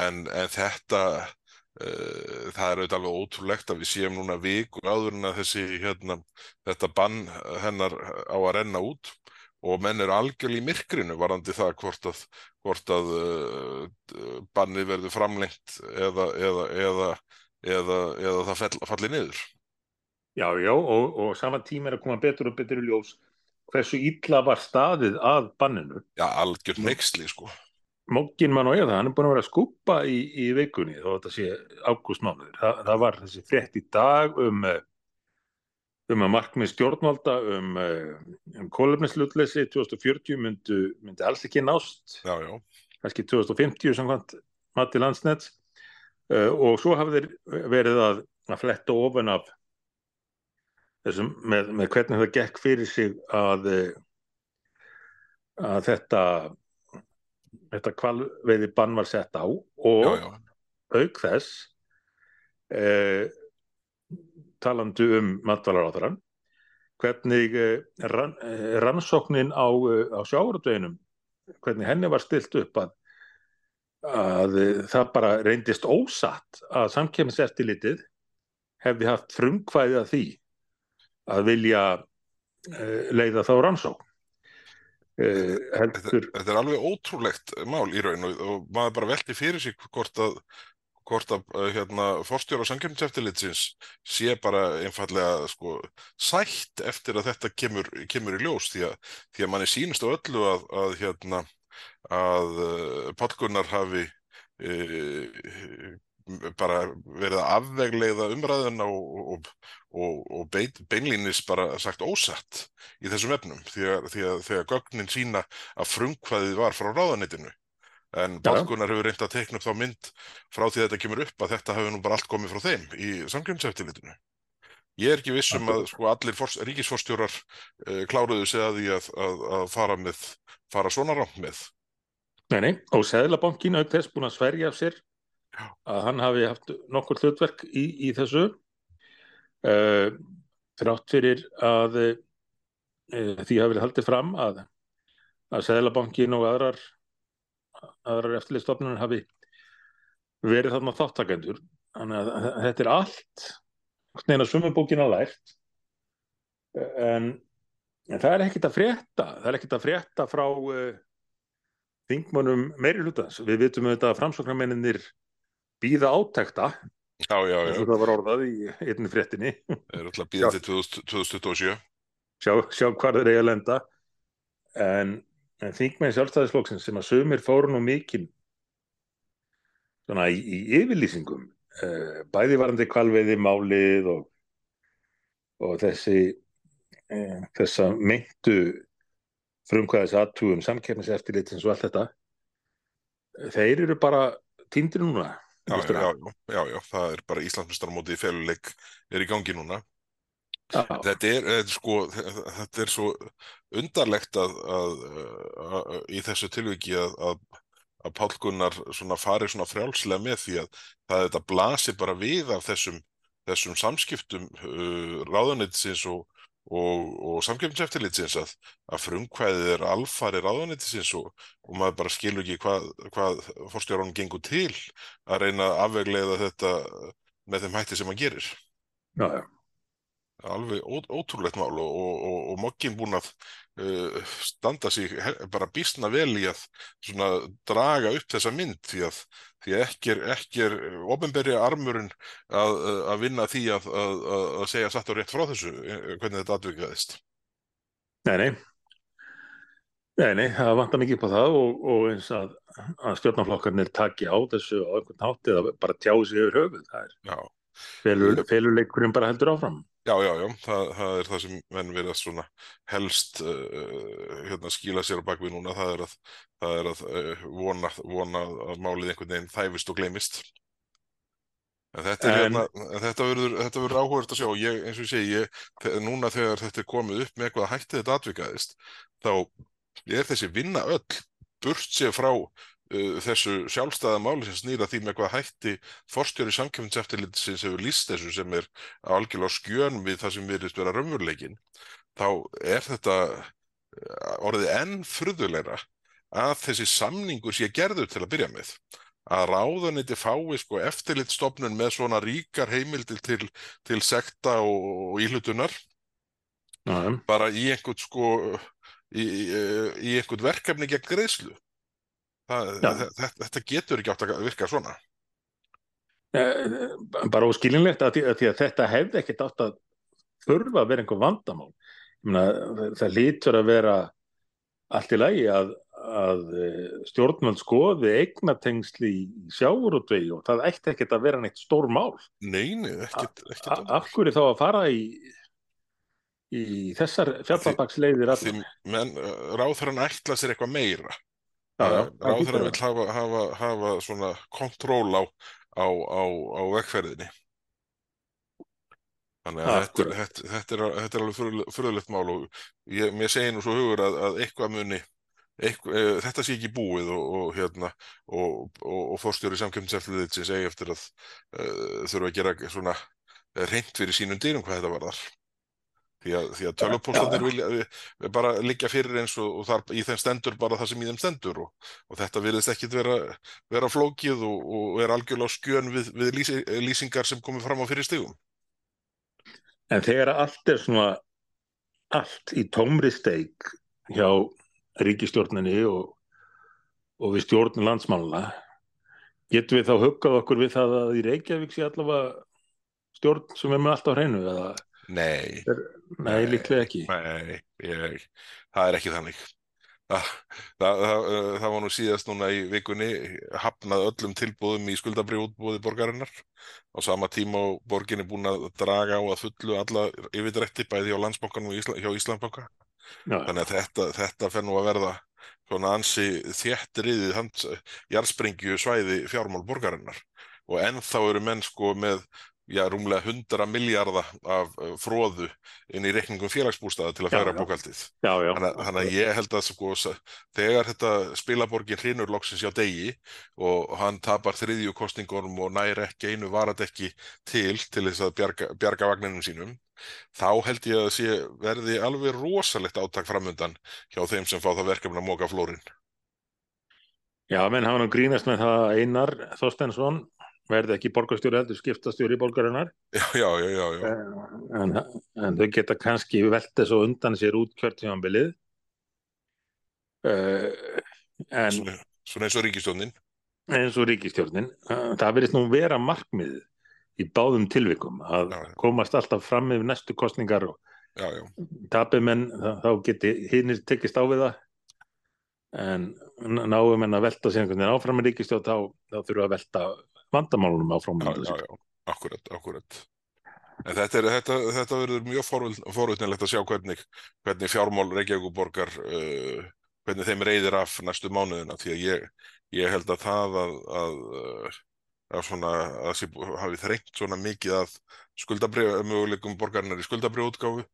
En, en þetta uh, það er auðvitað alveg ótrúlegt að við séum núna viku áður en að þessi hérna, þetta bann hennar á að renna út og menn eru algjörlega í myrkrinu varandi það hvort að, hvort að uh, bannið verður framlengt eða, eða, eða, eða, eða það fall, falli niður. Já, já, og, og sama tíma er að koma betur og betur í ljós hversu illa var staðið að banninu. Já, algjör neyksli sko. Mókin mann og ég það, hann er búin að vera að skúpa í, í vikunni þó að þetta sé ágústmánuður. Þa, það var þessi frétt í dag um, eh, um að markmið stjórnvalda um, eh, um kólefnislautleysi 2040 myndu, myndi alls ekki nást, kannski 2050 samkvæmt mati landsnett uh, og svo hafði verið að, að fletta ofan af þessum með, með hvernig það gekk fyrir sig að eh, að þetta þetta kvalveiði bann var sett á og já, já, auk þess eh, talandi um matvælaráðarann hvernig eh, rann, eh, rannsóknin á, eh, á sjávarútveginum hvernig henni var stilt upp að, að það bara reyndist ósatt að samkemmiseftilitið hefði haft frumkvæði að því að vilja leiða þá rannsókn. Heldur Þetta er alveg ótrúlegt mál í raun og, og maður bara velti fyrir sig hvort að hvort að uh, hérna, forstjóra samkjöfniseftilitsins sé bara einfallega sko, sætt eftir að þetta kemur, kemur í ljós því að, því að manni sínist á öllu að, að, hérna, að Páll Gunnar hafi uh, bara verið að afvegleiða umræðuna og, og, og, og bein, beinlínis bara sagt ósatt í þessum efnum því að, því gögnin sína að frumkvæðið var frá ráðanitinu en Balkunar hefur reynd að teikna upp þá mynd frá því þetta kemur upp að þetta hefur nú bara allt komið frá þeim í samkjömseftilitinu. Ég er ekki vissum að sko, allir ríkisforstjórar uh, kláruðu að því að, að, að fara, með, fara svona rámt með. Nei, nei, og Sæðlabankin auk þess búin að sverja af sér Já. að hann hafi haft nokkur hlutverk í, í þessu uh, þrátt fyrir að uh, því hafi verið haldið fram að, að Sæðlabankin og aðrar aðrar eftirlistofnunum hafi verið þarna þáttakendur þannig að þetta er allt neina sumubókina lært. En, en það er ekkit að frétta það er ekkit að frétta frá uh, þingmönum meiri hlutans. Við vitum auðvitað að framsóknarmenninir býða átækta Já, já, já. það var orðað í einni fréttinni. Það er alltaf 2000, 2027. sjá, sjá hvað að lenda. En, en þingmenn sjálfstæðisflokksins sem að sumir fóru nú mikinn svona í, í yfirlýsingum uh, bæði varandi kvalveiði málið og, og þessi uh, þessa meintu frumkvæðis aðtúum samkeppniseftirlitins og allt þetta þeir eru bara týndir núna Já, já, já, já, já, það er bara Íslandsmestarmótið í feluleik er í gangi núna. Þetta er, sko, þetta er svo undarlegt að, að, að, í þessu tilviki að, Páll Gunnar svona fari svona frjálslega með því að það þetta blasir bara við af þessum, þessum samskiptum uh, ráðuneytisins og, og, og samskiptinseftilitsins að, að frumkvæðið er alfari ráðuneytisins og, og maður bara skilur ekki hvað, hvað fórstjóranum gengur til að reyna að afveglega þetta með þeim hætti sem hann gerir já, já. Alveg ó, ótrúlegt mál og, og, og, og mokkin búin að uh, standa sig bara býstna vel í að svona draga upp þessa mynd því að, því að ekki er, ekki er ofinberja armurinn að, að vinna því að, að, segja satt og rétt frá þessu eh, hvernig þetta atvikaðist. Nei, nei. Nei, nei, það vantar mikið á það og, og eins að, að stjórnarflokkarnir taki á þessu á einhvern hátt eða bara tjá sig yfir höfuð. Það er Já, felur, felurleikurinn bara heldur áfram. já, já, já, það, það er það sem menn verið svona helst uh, hérna skýla sér á bakvið núna, það er að, það er að uh, vona, vona að málið einhvern veginn þæfist og gleymist. En þetta, er, En- hérna, þetta verður, þetta verður áhugavert að sjá, ég, eins og ég segi, ég, núna þegar þetta er komið upp með hvað hætti þetta atvikaðist, þá er þessi vinna öll burt sér frá uh, þessu sjálfstæða máli sem snýra því með hvað hætti forstjóri samkjöfnseftirlitsins hefur líst þessu sem er algjörlega skjön við það sem virðist vera raunveruleikin, þá er þetta uh, orðið enn furðulegra að þessi samningur sé gerður til að byrja með. Að ráðuniti fái sko eftirlitstofnun með svona ríkar heimildir til, til sekta og, og íhlutunar. Já. bara í einhvern sko í, í, í einhvern verkefni gegn greiðslu Það, þetta, þetta getur ekki átt að virka svona. Eh, bara óskilinlegt að, að að þetta hefði ekkert átt að þurfa að vera einhver vandamál. Meina, það lítur að vera allt í lagi að, að eh, stjórnvöld skoði eignatengsli í sjáurútvegi og það ætti ekkert að vera neitt stór mál. Neini, ekkert, af hverju þá að fara í í þessar fjallabaksleiðir því menn, ráðherran ætla sér eitthvað meira Hlýtur að vil hafa, hafa, hafa svona kontról á, á, á, á vegferðinni. Þannig að þetta, þetta, þetta, er, þetta er alveg furðulegt mál og ég, mér segir nú svo hugur að, að eitthvað muni eitthvað, e, þetta sé ekki búið og, og hérna og, og, og fórstjóri samkjöfniseftirlitsins eigi eftir að uh, þurfa að gera svona reynd fyrir sínum dyrum hvað þetta varðar því að, því að tölvupóstarnir vilja eh, bara liggja fyrir eins og, og þar, í þeim stendur bara það sem í þeim stendur og, og þetta virðist ekkit vera, vera flókið og, og er algjörlega skjön við, við lýsi, lýsingar sem komið fram á fyrir stigum. En þegar allt er svona allt í tómri steik hjá ríkistjórninni og, og við stjórnum landsmáluna getum við þá huggað okkur við það að í Reykjavík sé allavega stjórn sem er með allt á hreinu eða Nei, nei, líklega ekki. nei, ég, það er ekki þannig. Það, það, það, uh, það var nú síðast núna í vikunni hafnað öllum tilbúðum í skuldabriðútbúði borgarinnar. Á sama tíma og borgin er búin að draga á að fullu alla yfirdrætti bæði á landsbankanum og Ísla, hjá Íslandbanka. Já, Þannig að þetta, þetta fer nú að verða svona ansi þéttriðið hans jarðsprengju svæði fjármál borgarinnar. Og ennþá eru menn sko með já, rúmlega 100 miljardar af uh, fróðu inn í reikningum félagsbústaða til að færa bókaldið. já, já. Þannig, að- ég held að sko, þegar þetta spilaborgin hrinur loksins hjá degi og hann tapar þriðju kostningunum og nær ekki einu varadekki til til þess að bjarga, bjarga vagninum sínum þá held ég að sé verði alveg rosalegt átak framundan hjá þeim sem fá það verkefni að móka flórin. Já, menn hafa nú grínast með það að Einar Þorstensson verði ekki borgarstjóri heldur skiptastjóri borgarinnar. Já, já, já, en, en þau geta kannski velt þessu undan sér út kjörtímanbilið uh, en Svona, eins og ríkistjónin. eins og ríkistjórnin það verðist nú vera markmið í báðum tilvikum að komast alltaf fram með næstu kostningar og Já, já, tapir menn þá, geti hinnir tekist á við það. En náum menn að velta sér einhvern veginn áfram með ríkistjórn þá, þá þurfa að velta vandamálunum áfram já, já, akkurat, akkurat. En þetta, er, þetta, þetta verður mjög forutnilegt að sjá hvernig, hvernig fjármál Reykjavíkuborgar, uh, hvernig þeim reyðir af næstu mánuðina, því að ég, ég held að það að, að, uh, að svona, að sé, hafi þrengt svona mikið að skuldabrif, möguleikum borgarinnar í skuldabrifútgáfu,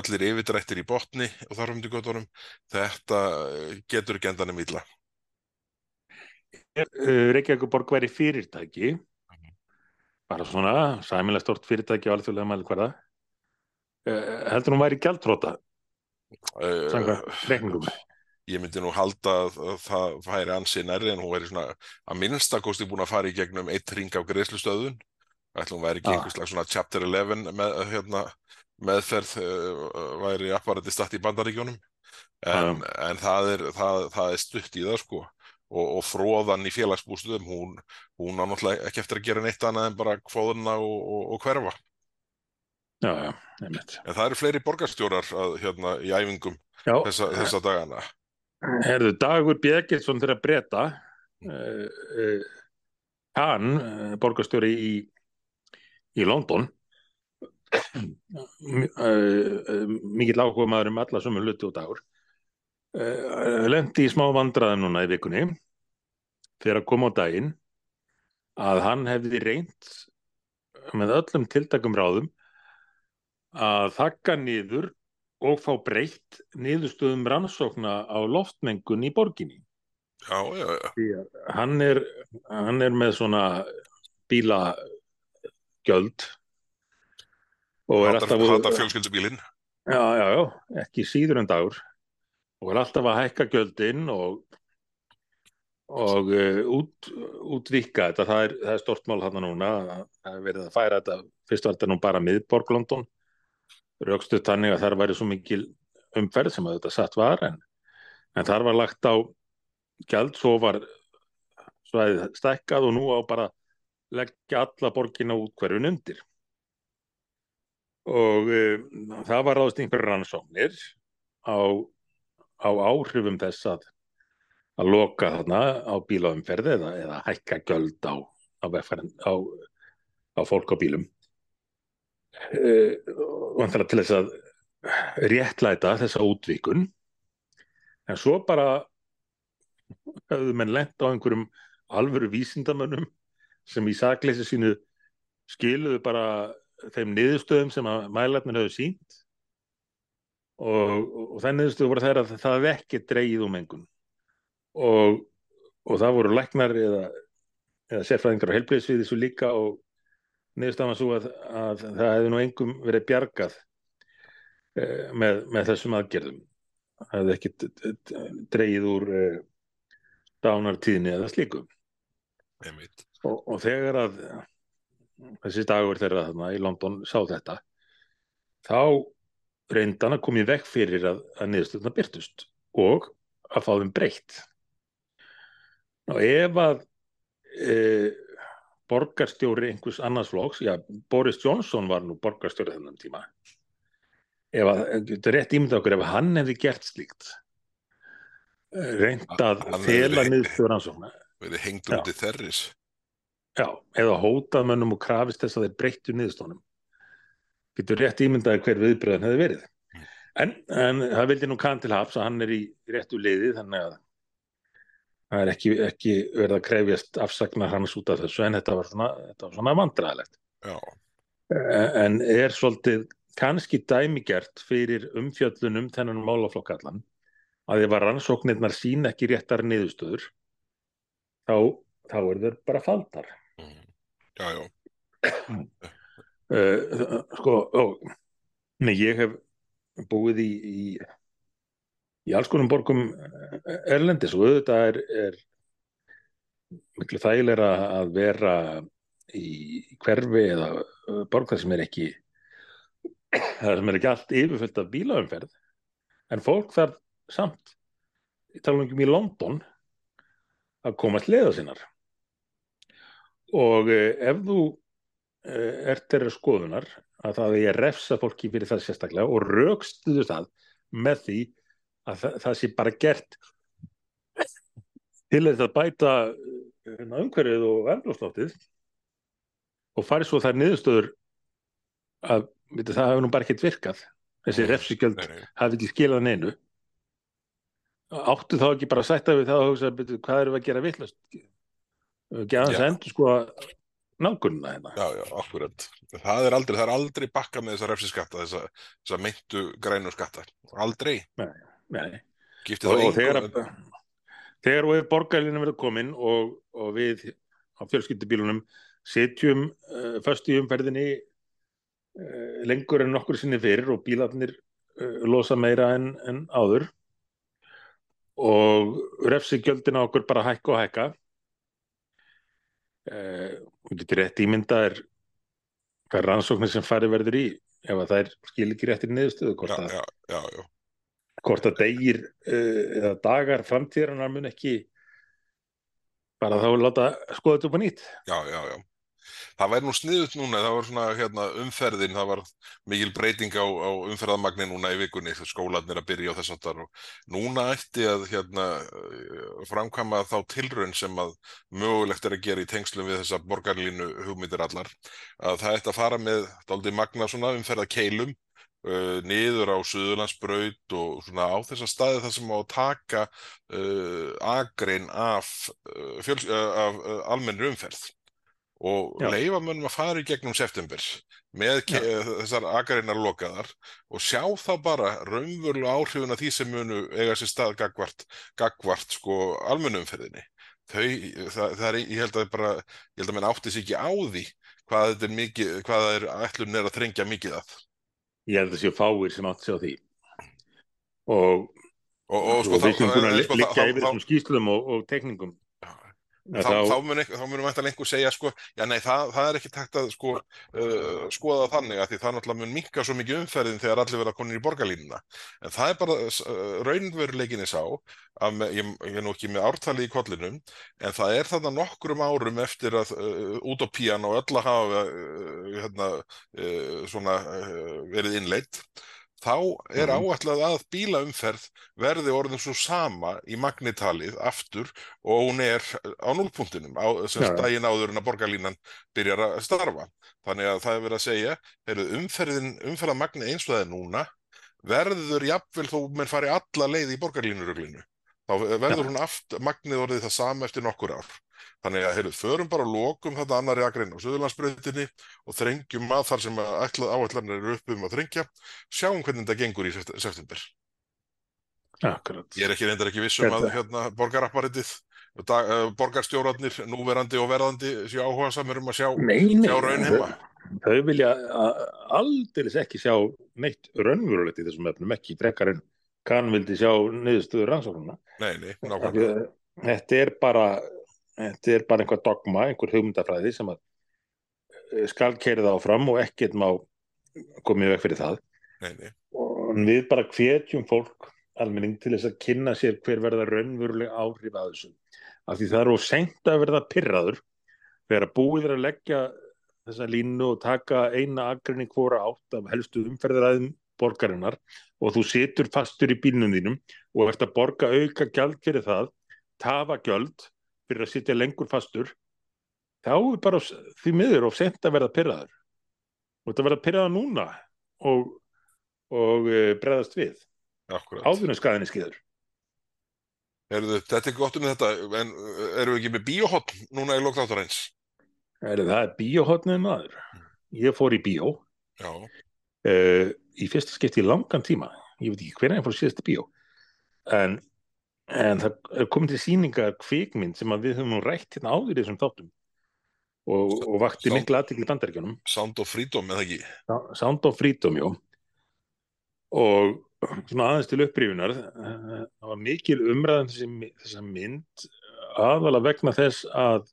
allir yfirdrættir í botni og þarfum til göttunum, þetta uh, getur ekki endanum illa. Uh, Reykjavíkuborg væri fyrirtæki. Mhm. bara svona sæmilega stort fyrirtæki á alþjóðlega mælikvarða. Uh, heldur hún væri gjaldtróta Uh, samkvæmt reikningum. ég myndi nú halda að að það væri ansi nærri en hún væri svona að minnstakosti búin að fara í gegnum eitt ring af greiðslustöðun ætla hún væri ekki einhvers slags svona chapter 11 með, hérna, meðferð væri apparati statt í bandaríkjónum en, en það, er, það, það er stutt í það sko og, og fróðan í félagsbústuðum hún, hún á náttúrulega ekki eftir að gera neitt annað en bara kvóðuna og, og, og hverfa. Já, já, einmitt. En það eru fleiri borgarstjórar að, hérna, í æfingum já, þessa, þessa dagana. Herðu Dagur Bjegilsson þeirra breyta uh, uh, hann uh, borgarstjóri í í London uh, mikill áhuga maður um alla sömu hluti og dagur lendi í smá vandræðum núna í vikunni þegar að koma á daginn að hann hefði reynt með öllum tiltakum ráðum að þakka niður og fá breytt niðurstöðum rannsókna á loftmengun í borginni. já, já, já, Hann er, hann er með svona bílagjöld og er alltaf hatar fjölskyldubílinn. Já, já, já, ekki síður en dagur og er alltaf að hækka gjöldin og og uh, út, útvíkka þetta, það er, er stort mál hann núna. Það er verið að færa þetta. Fyrst var þetta nú bara miðborg London. Raukstuð þannig að þar væri svo mikil umferð sem að þetta satt var en, en þar var lagt á gjald, svo var svæðið stækkað og nú á bara leggja alla borgina út hverjun undir. Og uh, það var ráðst einhver rannsóknir á, á áhrifum þess að að loka þarna á bílaumferði eða, eða hækka göld á, á, á, á fólk á bílum? Uh, vantilega til þess að réttlæta þessa útvíkun en svo bara höfðu menn lent á einhverjum alvöru vísindamönnum sem í sakleysi sínu skiluðu bara þeim niðurstöðum sem að mælarnir höfðu sínt og, og það niðurstöðu voru þær að það hefði ekki dreigið um engun og, og það voru læknar eða, eða sérfræðingar á helbriðsviði svo líka og niðurstaðan var svo að, að það hefði nú engum verið bjargað eh, með, með þessum aðgerðum. Það hefði ekki dreigið úr eh, dánartíðinni eða slíku. Einmitt. Og, og þegar að þessi dagur þeirra þarna í London sá þetta þá reyndan að koma í vekk fyrir að, að niðurstöðna byrtust og að fá þeim breytt. Ná ef að e, borgarstjóri einhvers annars flóks, já, Boris Johnson var nú borgarstjóri þennan tíma, ef að, þetta er rétt ímynda okkur, ef hann hefði gert slíkt, reynd að Hann hefði fela niðurstöður rannsókna, verið hengt Já. undir þerris já, eða hótað mönnum og krafist þess að þeir breyttu niðurstónum, getur rétt ímyndaði hver viðbröðin hefði verið. En, en það vildi nú kann til haps að hann er í réttu liði þannig að það er ekki, ekki verið að krefjast afsagnar hans út af þessu en þetta var svona, þetta var svona vandræðilegt. Já, En er svolítið kannski dæmigert fyrir umfjöllunum þennan málaflokk allan að ef að rannsóknirnar sín ekki réttar niðurstöður þá, þá er þeir bara faldar. mm. já, já, <clears throat> Uh, sko, ó, nei, ég hef búið í, í, í alls konum borgum eh, erlendis og auðvitað er, er miklu þægilega að vera í hverfi eða eh, borg þar sem er ekki þar sem er ekki allt yfirfullt af bílaumferð. En fólk þarf samt ég tala um í London að komast leiða sinnar og ef þú eh, ert þeirra skoðunar að það er að refsa fólki fyrir það sérstaklega og raukstuðu það með því að það, það sé bara gert til þess að bæta eh, umhverfið og verðlófsloftið og farið svo þær niðurstöður að veitir, það hefur nú bara ekkert virkað. Þessi refsigjöld hafi ekki skilað neinu. Áttu þá ekki bara að sætta við það og hugsa, hvað erum við að gera vittlust ekki aðeins að endur sko nálgunna hérna Já, já, akkurat. Það er aldrei, það er aldrei bakka með þessa refsiskatta, þessa, þessa meintu grænu skatta. Aldrei. Nei. Gifti og, þá og þegar, engu. þegar og ef borgarlinu verður komin og, og við á fjölskyldubílunum setjum uh, föst í umferðinni uh, lengur en nokkur sinni fyrir og bílarnir uh, losa meira en, en áður og refsigjöldin á okkur bara hækka og hækka og getur rétt ímynda er hvað rannsóknir sem farið verður í ef að þær skil ekki réttir niðurstöðu hvort Já, að já, hvort að degir uh, eða dagar framtíðarinnar mun ekki bara þá láta skoða þetta upp á nýtt Já, já, já. Það væri nú sniðut núna, það var svona hérna, umferðin, það var mikil breyting á, á umferðamagni núna í vikunni, skólanir að byrja á þess og núna ætti að hérna, framkvæma þá tilraun sem að mögulegt er að gera í tengslum við þessa borgarlínu hugmyndir allar, að það ætti að fara með dálítið magna svona umferðakeilum uh, niður á Suðurlandsbraut og svona á þessa staði þar sem á að taka uh, agrein af, uh, af uh, almennri umferð og Já. leifa mönnum að fara í gegnum september með ke- þessar agreinar lokaðar og sjá þá bara raunverulega áhrifuna því sem munu eiga sér stað gagvart, gagvart sko almennumferðinni. Þau, það, það er, ég held að bara, ég held að menn átti sig ekki á því hvað þetta er mikið, hvað það er ætlun er að þrengja mikið að. ég held að séu fáir sem átt sig á því og, Og, og, og við sem búin að sko, liggja yfir þessum skýslum og, og tekningum að þá, þá þá, munum væntanlega einhver segja sko, já nei, það, það er ekki takt að sko, uh, skoða þannig að því það náttúrulega mun minka svo mikið umferðin þegar allir verða konir í borgarlínuna. En það er bara uh, raunveruleikinni sá að með, ég, ég er nú ekki með ártali í kollinum en það er þarna nokkrum árum eftir að uh, utopían og öll að hafa uh, hérna, uh, svona uh, verið innleitt þá er Mhm. áætlað að bílaumferð verði orðin svo sama í magnitalið aftur og hún er á núlpunktinum á, sem já. daginn áður en að borgarlínan byrjar að starfa. Þannig að það er verið að segja, umferðamagni eins og það er núna, verður jafnvel þó menn fari alla leið í borgarlínuruglinu. Þá verður hún aft, magnið orðið það sama eftir nokkur ár. Þannig að, heyrðu, förum bara og lokum þetta annari akrein á Suðurlandsbrautinni og þrengjum að þar sem að áætlanir eru upp um að þrengja, sjáum hvernig þetta gengur í sept- september. akkurat Ég er ekki reyndar ekki viss um að hérna, borgarapparitið, uh, borgarstjóratnir, núverandi og verðandi séu áhuga samir um að sjá, sjá raun heima. þau, vilja aldeilis ekki sjá neitt raunverulegt í þessum efnum ekki frekar en kann vildi sjá niðurstöður rannsóknuna þetta er bara þetta er bara einhver dogma, einhver hugmyndafræði sem að eh, skal keira það áfram og ekkert má komið veg fyrir það Nei, nei. og við bara hvetjum fólk almenning til þess að kynna sér hver verða raunveruleg áhrif að þessu. Af því það er of seint að verða pyrraður þegar búið er að leggja þessa línu og taka eina agrinni hvora átt af helstu umferðaræðum borgarinnar og þú situr fastur í bílnum þínum og ert að borga auka gjald fyrir það, tafa gjald fyrir að sitja lengur fastur, þá er bara því miður of sent að verða pyrraður. Og þetta verða pyrraða núna og, og e, bregðast við. Akkurat. Áður en skaðinni skýður. Heyrðu, þetta er gott um þetta, en uh, erum við ekki með bíóhotn núna í lokþáttarins? Það er bíóhotnið maður. Ég fór í bíó Já, uh, í fyrsta skipti í langan tíma. Ég veit ekki hvernig ég fór síðast í bíó. En, en það er komið til sýningar kvikmynd sem að við höfum nú rætt hérna áður í þessum þáttum og, og vakti Sá- mikla aðtikli bandaríkjunum. Sound of Freedom eða ekki? Sound of Freedom, já. Og svona aðeins til upprifunar, eh, það var mikil umræðan þessi, þessa mynd aðvala vegna þess að,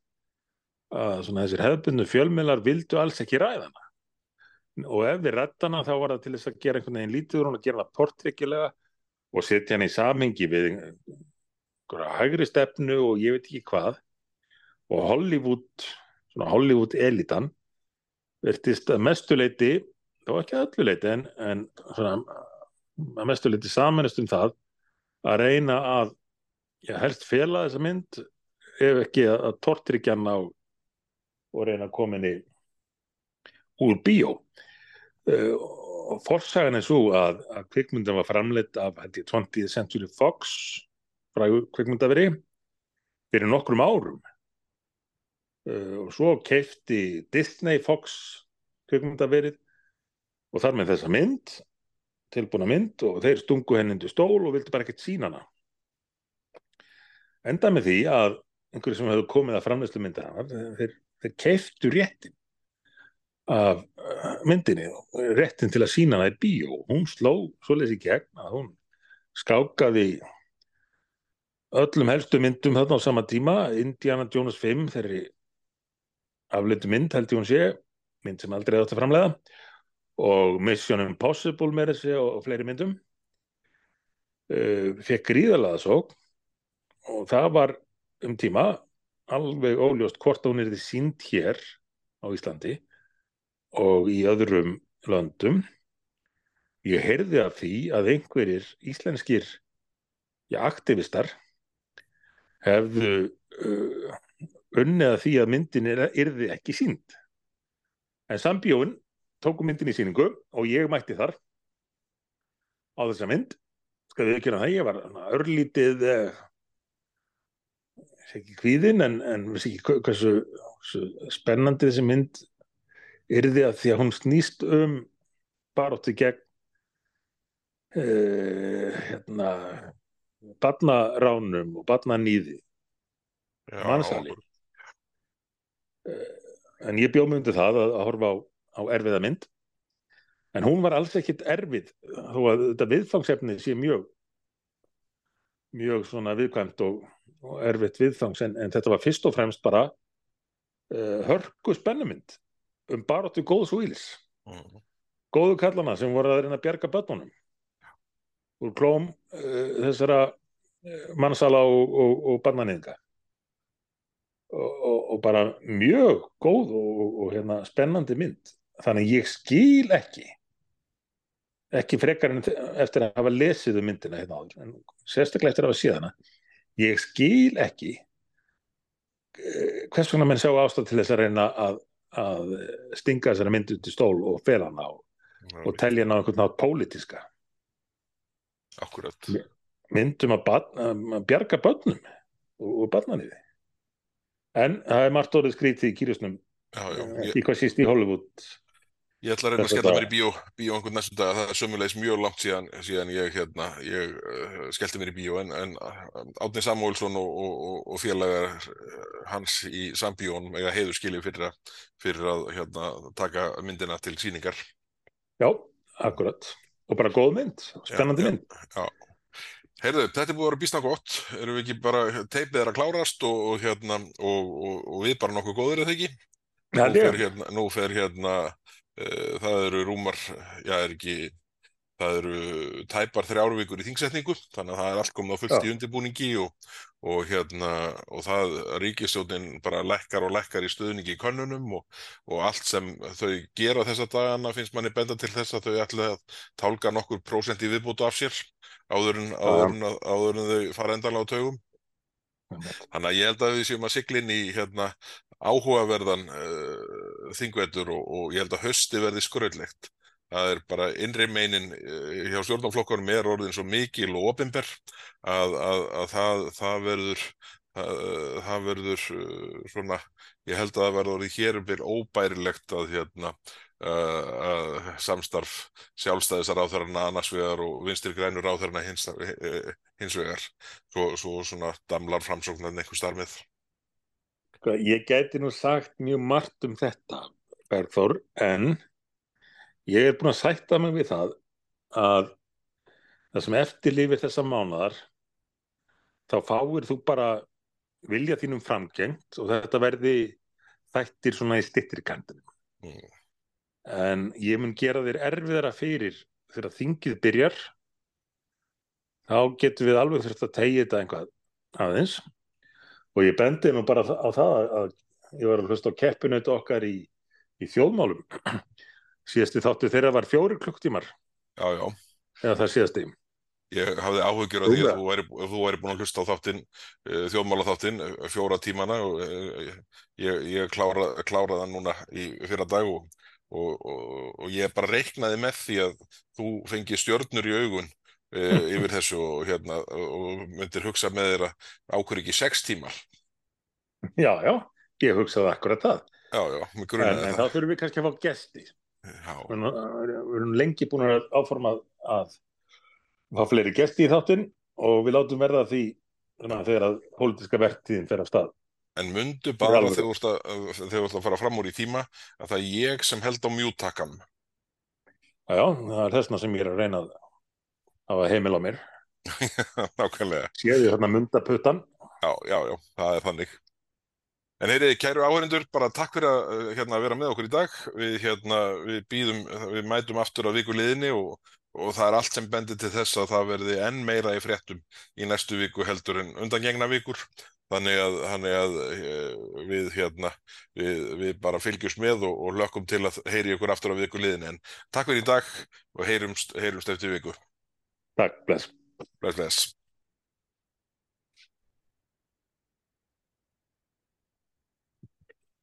að svona þessir hefðbundu fjölmiðlar vildu alls ekki ræða hana. Og ef við rætta hana þá var það til þess að gera einhvern veginn lítið úr hún að gera það portrykkilega og setja hana í samhengi við einhverja hægri stefnu og ég veit ekki hvað. Og Hollywood, Hollywood elitan verðist að mestuleiti þó ekki að öllu leiti en, en svona, að mestu leiti samanist um það að reyna að já, helst fela þessa mynd ef ekki að, að tortryggja hana og, og reyna að koma henni úr bíó og forsagan er svo að, að kvikmyndan var framleitt af held ég 20th Century Fox frá kvikmyndaveri fyrir nokkrum árum. Uh, og svo keifti Disney Fox kvikmyndaverið og þar með þessa mynd tilbúna mynd og þeir stungu henni undir stól og vildi bara ekkert sína hana. Enda með því að einhverju sem hefur komið að framleyslu mynda þeir, þeir keiftu réttin af uh, myndinni réttin til að sína hana í bíó. Hún sló svoleiðis í gegn að hún skákaði öllum helstu myndum þarna á sama tíma. Indiana Jones 5 þeirri afleitu mynd held ég hún sé mynd sem aldrei átt að framlega og Mission Impossible með þessi og, og fleiri myndum. Uh, fekk gríðalega svo og það var um tíma alveg óljóst hvort hún er þið sínd hér á Íslandi og í öðrum löndum. Ég heyrði af því að einhverjir íslenskir já, aktivistar hefðu uh, unnið að því að myndin er, yrði ekki sínd en sambjóin tóku myndin í síningu og ég mætti þar á þessa mynd. Við ekki hérna það, ég var örlítið eh, ekki kvíðin en, en vissi ekki hversu, hversu spennandi þessi mynd yrði að því að hún snýst um baróttu gegn uh, hérna barnaránum og barnanýði Já, Mansali. okkur. en ég bjóð mig undir það að, að horfa á, á erfiða mynd en hún var alls ekkit erfið þó að þetta viðfangsefni sé mjög mjög svona viðkvæmt og, og erfitt viðfangs en, en þetta var fyrst og fremst bara uh, hörku spennumynd um baróttu góðs og íls. Mm. góðu kallana sem voru að reyna að bjarga börnunum. Úr klóm uh, þessara uh, mannsala og, og, og barnanýðinga. Og, og, og bara mjög góð og, hérna, spennandi mynd. Þannig ég skil ekki ekki frekar en eftir að hafa lesið um myndina hérna áður en sérstaklega eftir að hafa séð hana. Ég skil ekki eh, hvers vegna menn sjá ástæð til þess að reyna að, að stinga þessari mynd út í stól og fela hana og, og telja hana á einhvern nátt pólitíska. Akkurat. myndum að, barn, að bjarga börnum og, barnanýði en það er margt orðið skrítið í kýrjusnum ekki hvað síst í Hollywood ég ætla að reyna að skella mér í bíó, bíó einhvern næstum dag. Það er sömulegis mjög langt síðan, síðan ég, hérna, ég uh, skellti mér í bíó en, en uh, Átni Samúelsson og, og, og, félagar uh, hans í sambíón eiga heiður skilið fyrir að, fyrir að hérna, taka myndina til sýningar. já, akkurat og bara góð mynd, spennandi Já, já. mynd Heyrðu, þetta er búið að vera býsna gott. Erum við ekki bara, teipið er að klárast og, og, hérna, og, og, og við bara nokkuð góður eða ekki? Já, Nú fer hérna, nú fer hérna það eru rúmar, já, er ekki það eru tæpar þrjár vikur í þingsetningu, þannig að það er allt komið á fullt í Já. undirbúningi og, og hérna, og það ríkistjórnin bara lekkar og lekkar í stuðningi í könnunum og, og allt sem þau gera þessa dagana finnst manni benda til þess að þau ætla að tálka nokkur prósent í viðbútu af sér áður en, áður en, áður en þau fara endalega á taugum. Þannig að ég held að við séum að sigla inn í hérna, áhugaverðan uh, þingvetur og, og ég held að hösti verði skröldlegt. Það er bara innri meinin uh, hjá stjórnarflokkunum er orðin svo mikil og opinber að, að, að það, það verður það, það verður uh, svona, ég held að það verður orðið hér um byrj óbærilegt að hérna uh, að samstarf sjálfstæðisar áþarana annars vegar og vinstir grænur áþarana hins, uh, hins vegar svo, svo svona damlar framsóknan einhver starfið. Sko, Ég gæti nú sagt mjög margt um þetta, Bergþór, en ég er búin að sætta mig við það að það sem eftirlifir þessa mánadar þá fáir þú bara vilja þínum framgengt og þetta verði þættir svona í styttri kantinu. Mm. En ég mun gera þér erfiðara fyrir þegar þingið byrjar þá getum við alveg þurft að tegja þetta einhvað aðeins og ég bendi nú bara á það að ég var að hlusta á keppinautu okkar í, í þjóðmálum. <clears throat> Síðasti þáttu þeirra var fjóri klukktímar Já, já. eða það síðasti. Ég hafði áhugjur af því að þú væri, þú væri búin að hlusta á þáttinn, uh, þjóðmála þáttinn, fjóra tímana og uh, ég, ég klára, klára það núna í fyrra dag og, og, og, og ég bara reiknaði með því að þú fengi stjörnur í augun yfir þessu og, hérna, og myndir hugsa með þér að ákveður ekki sex tímar. Já, já, ég hugsaði akkurat það Já, já, með en, grunnaði en það. þá þurfum við kannski að fá gesti Já, við erum- lengi búin að áforma að fá fleiri gesti í þáttinn og við látum verða því þegar að pólitíska verktíðin fer af stað en mundu bara þegar þú ert að, fara fram úr í tíma að það er ég sem held á mjútakan. Já, já, það er þessna sem ég er að reyna að hafa heimil á mér <laughs> Nákvæmlega. séðu þarna mundaputtan Já, já, já, það er þannig. En heyriði, kæru áhörindur, bara takk fyrir að uh, hérna, vera með okkur í dag. Við, hérna, við býðum, við mætum aftur á viku liðinni og, og það er allt sem bendir til þess að það verði enn meira í fréttum í næstu viku heldur en undangengna vikur. Þannig að, þannig að eh, við, hérna, við, við bara fylgjumst með og, og lökkum til að heyri ykkur aftur á viku liðinni. En takk fyrir í dag og heyrumst, heyrumst eftir viku. Takk, bless Bless, bless.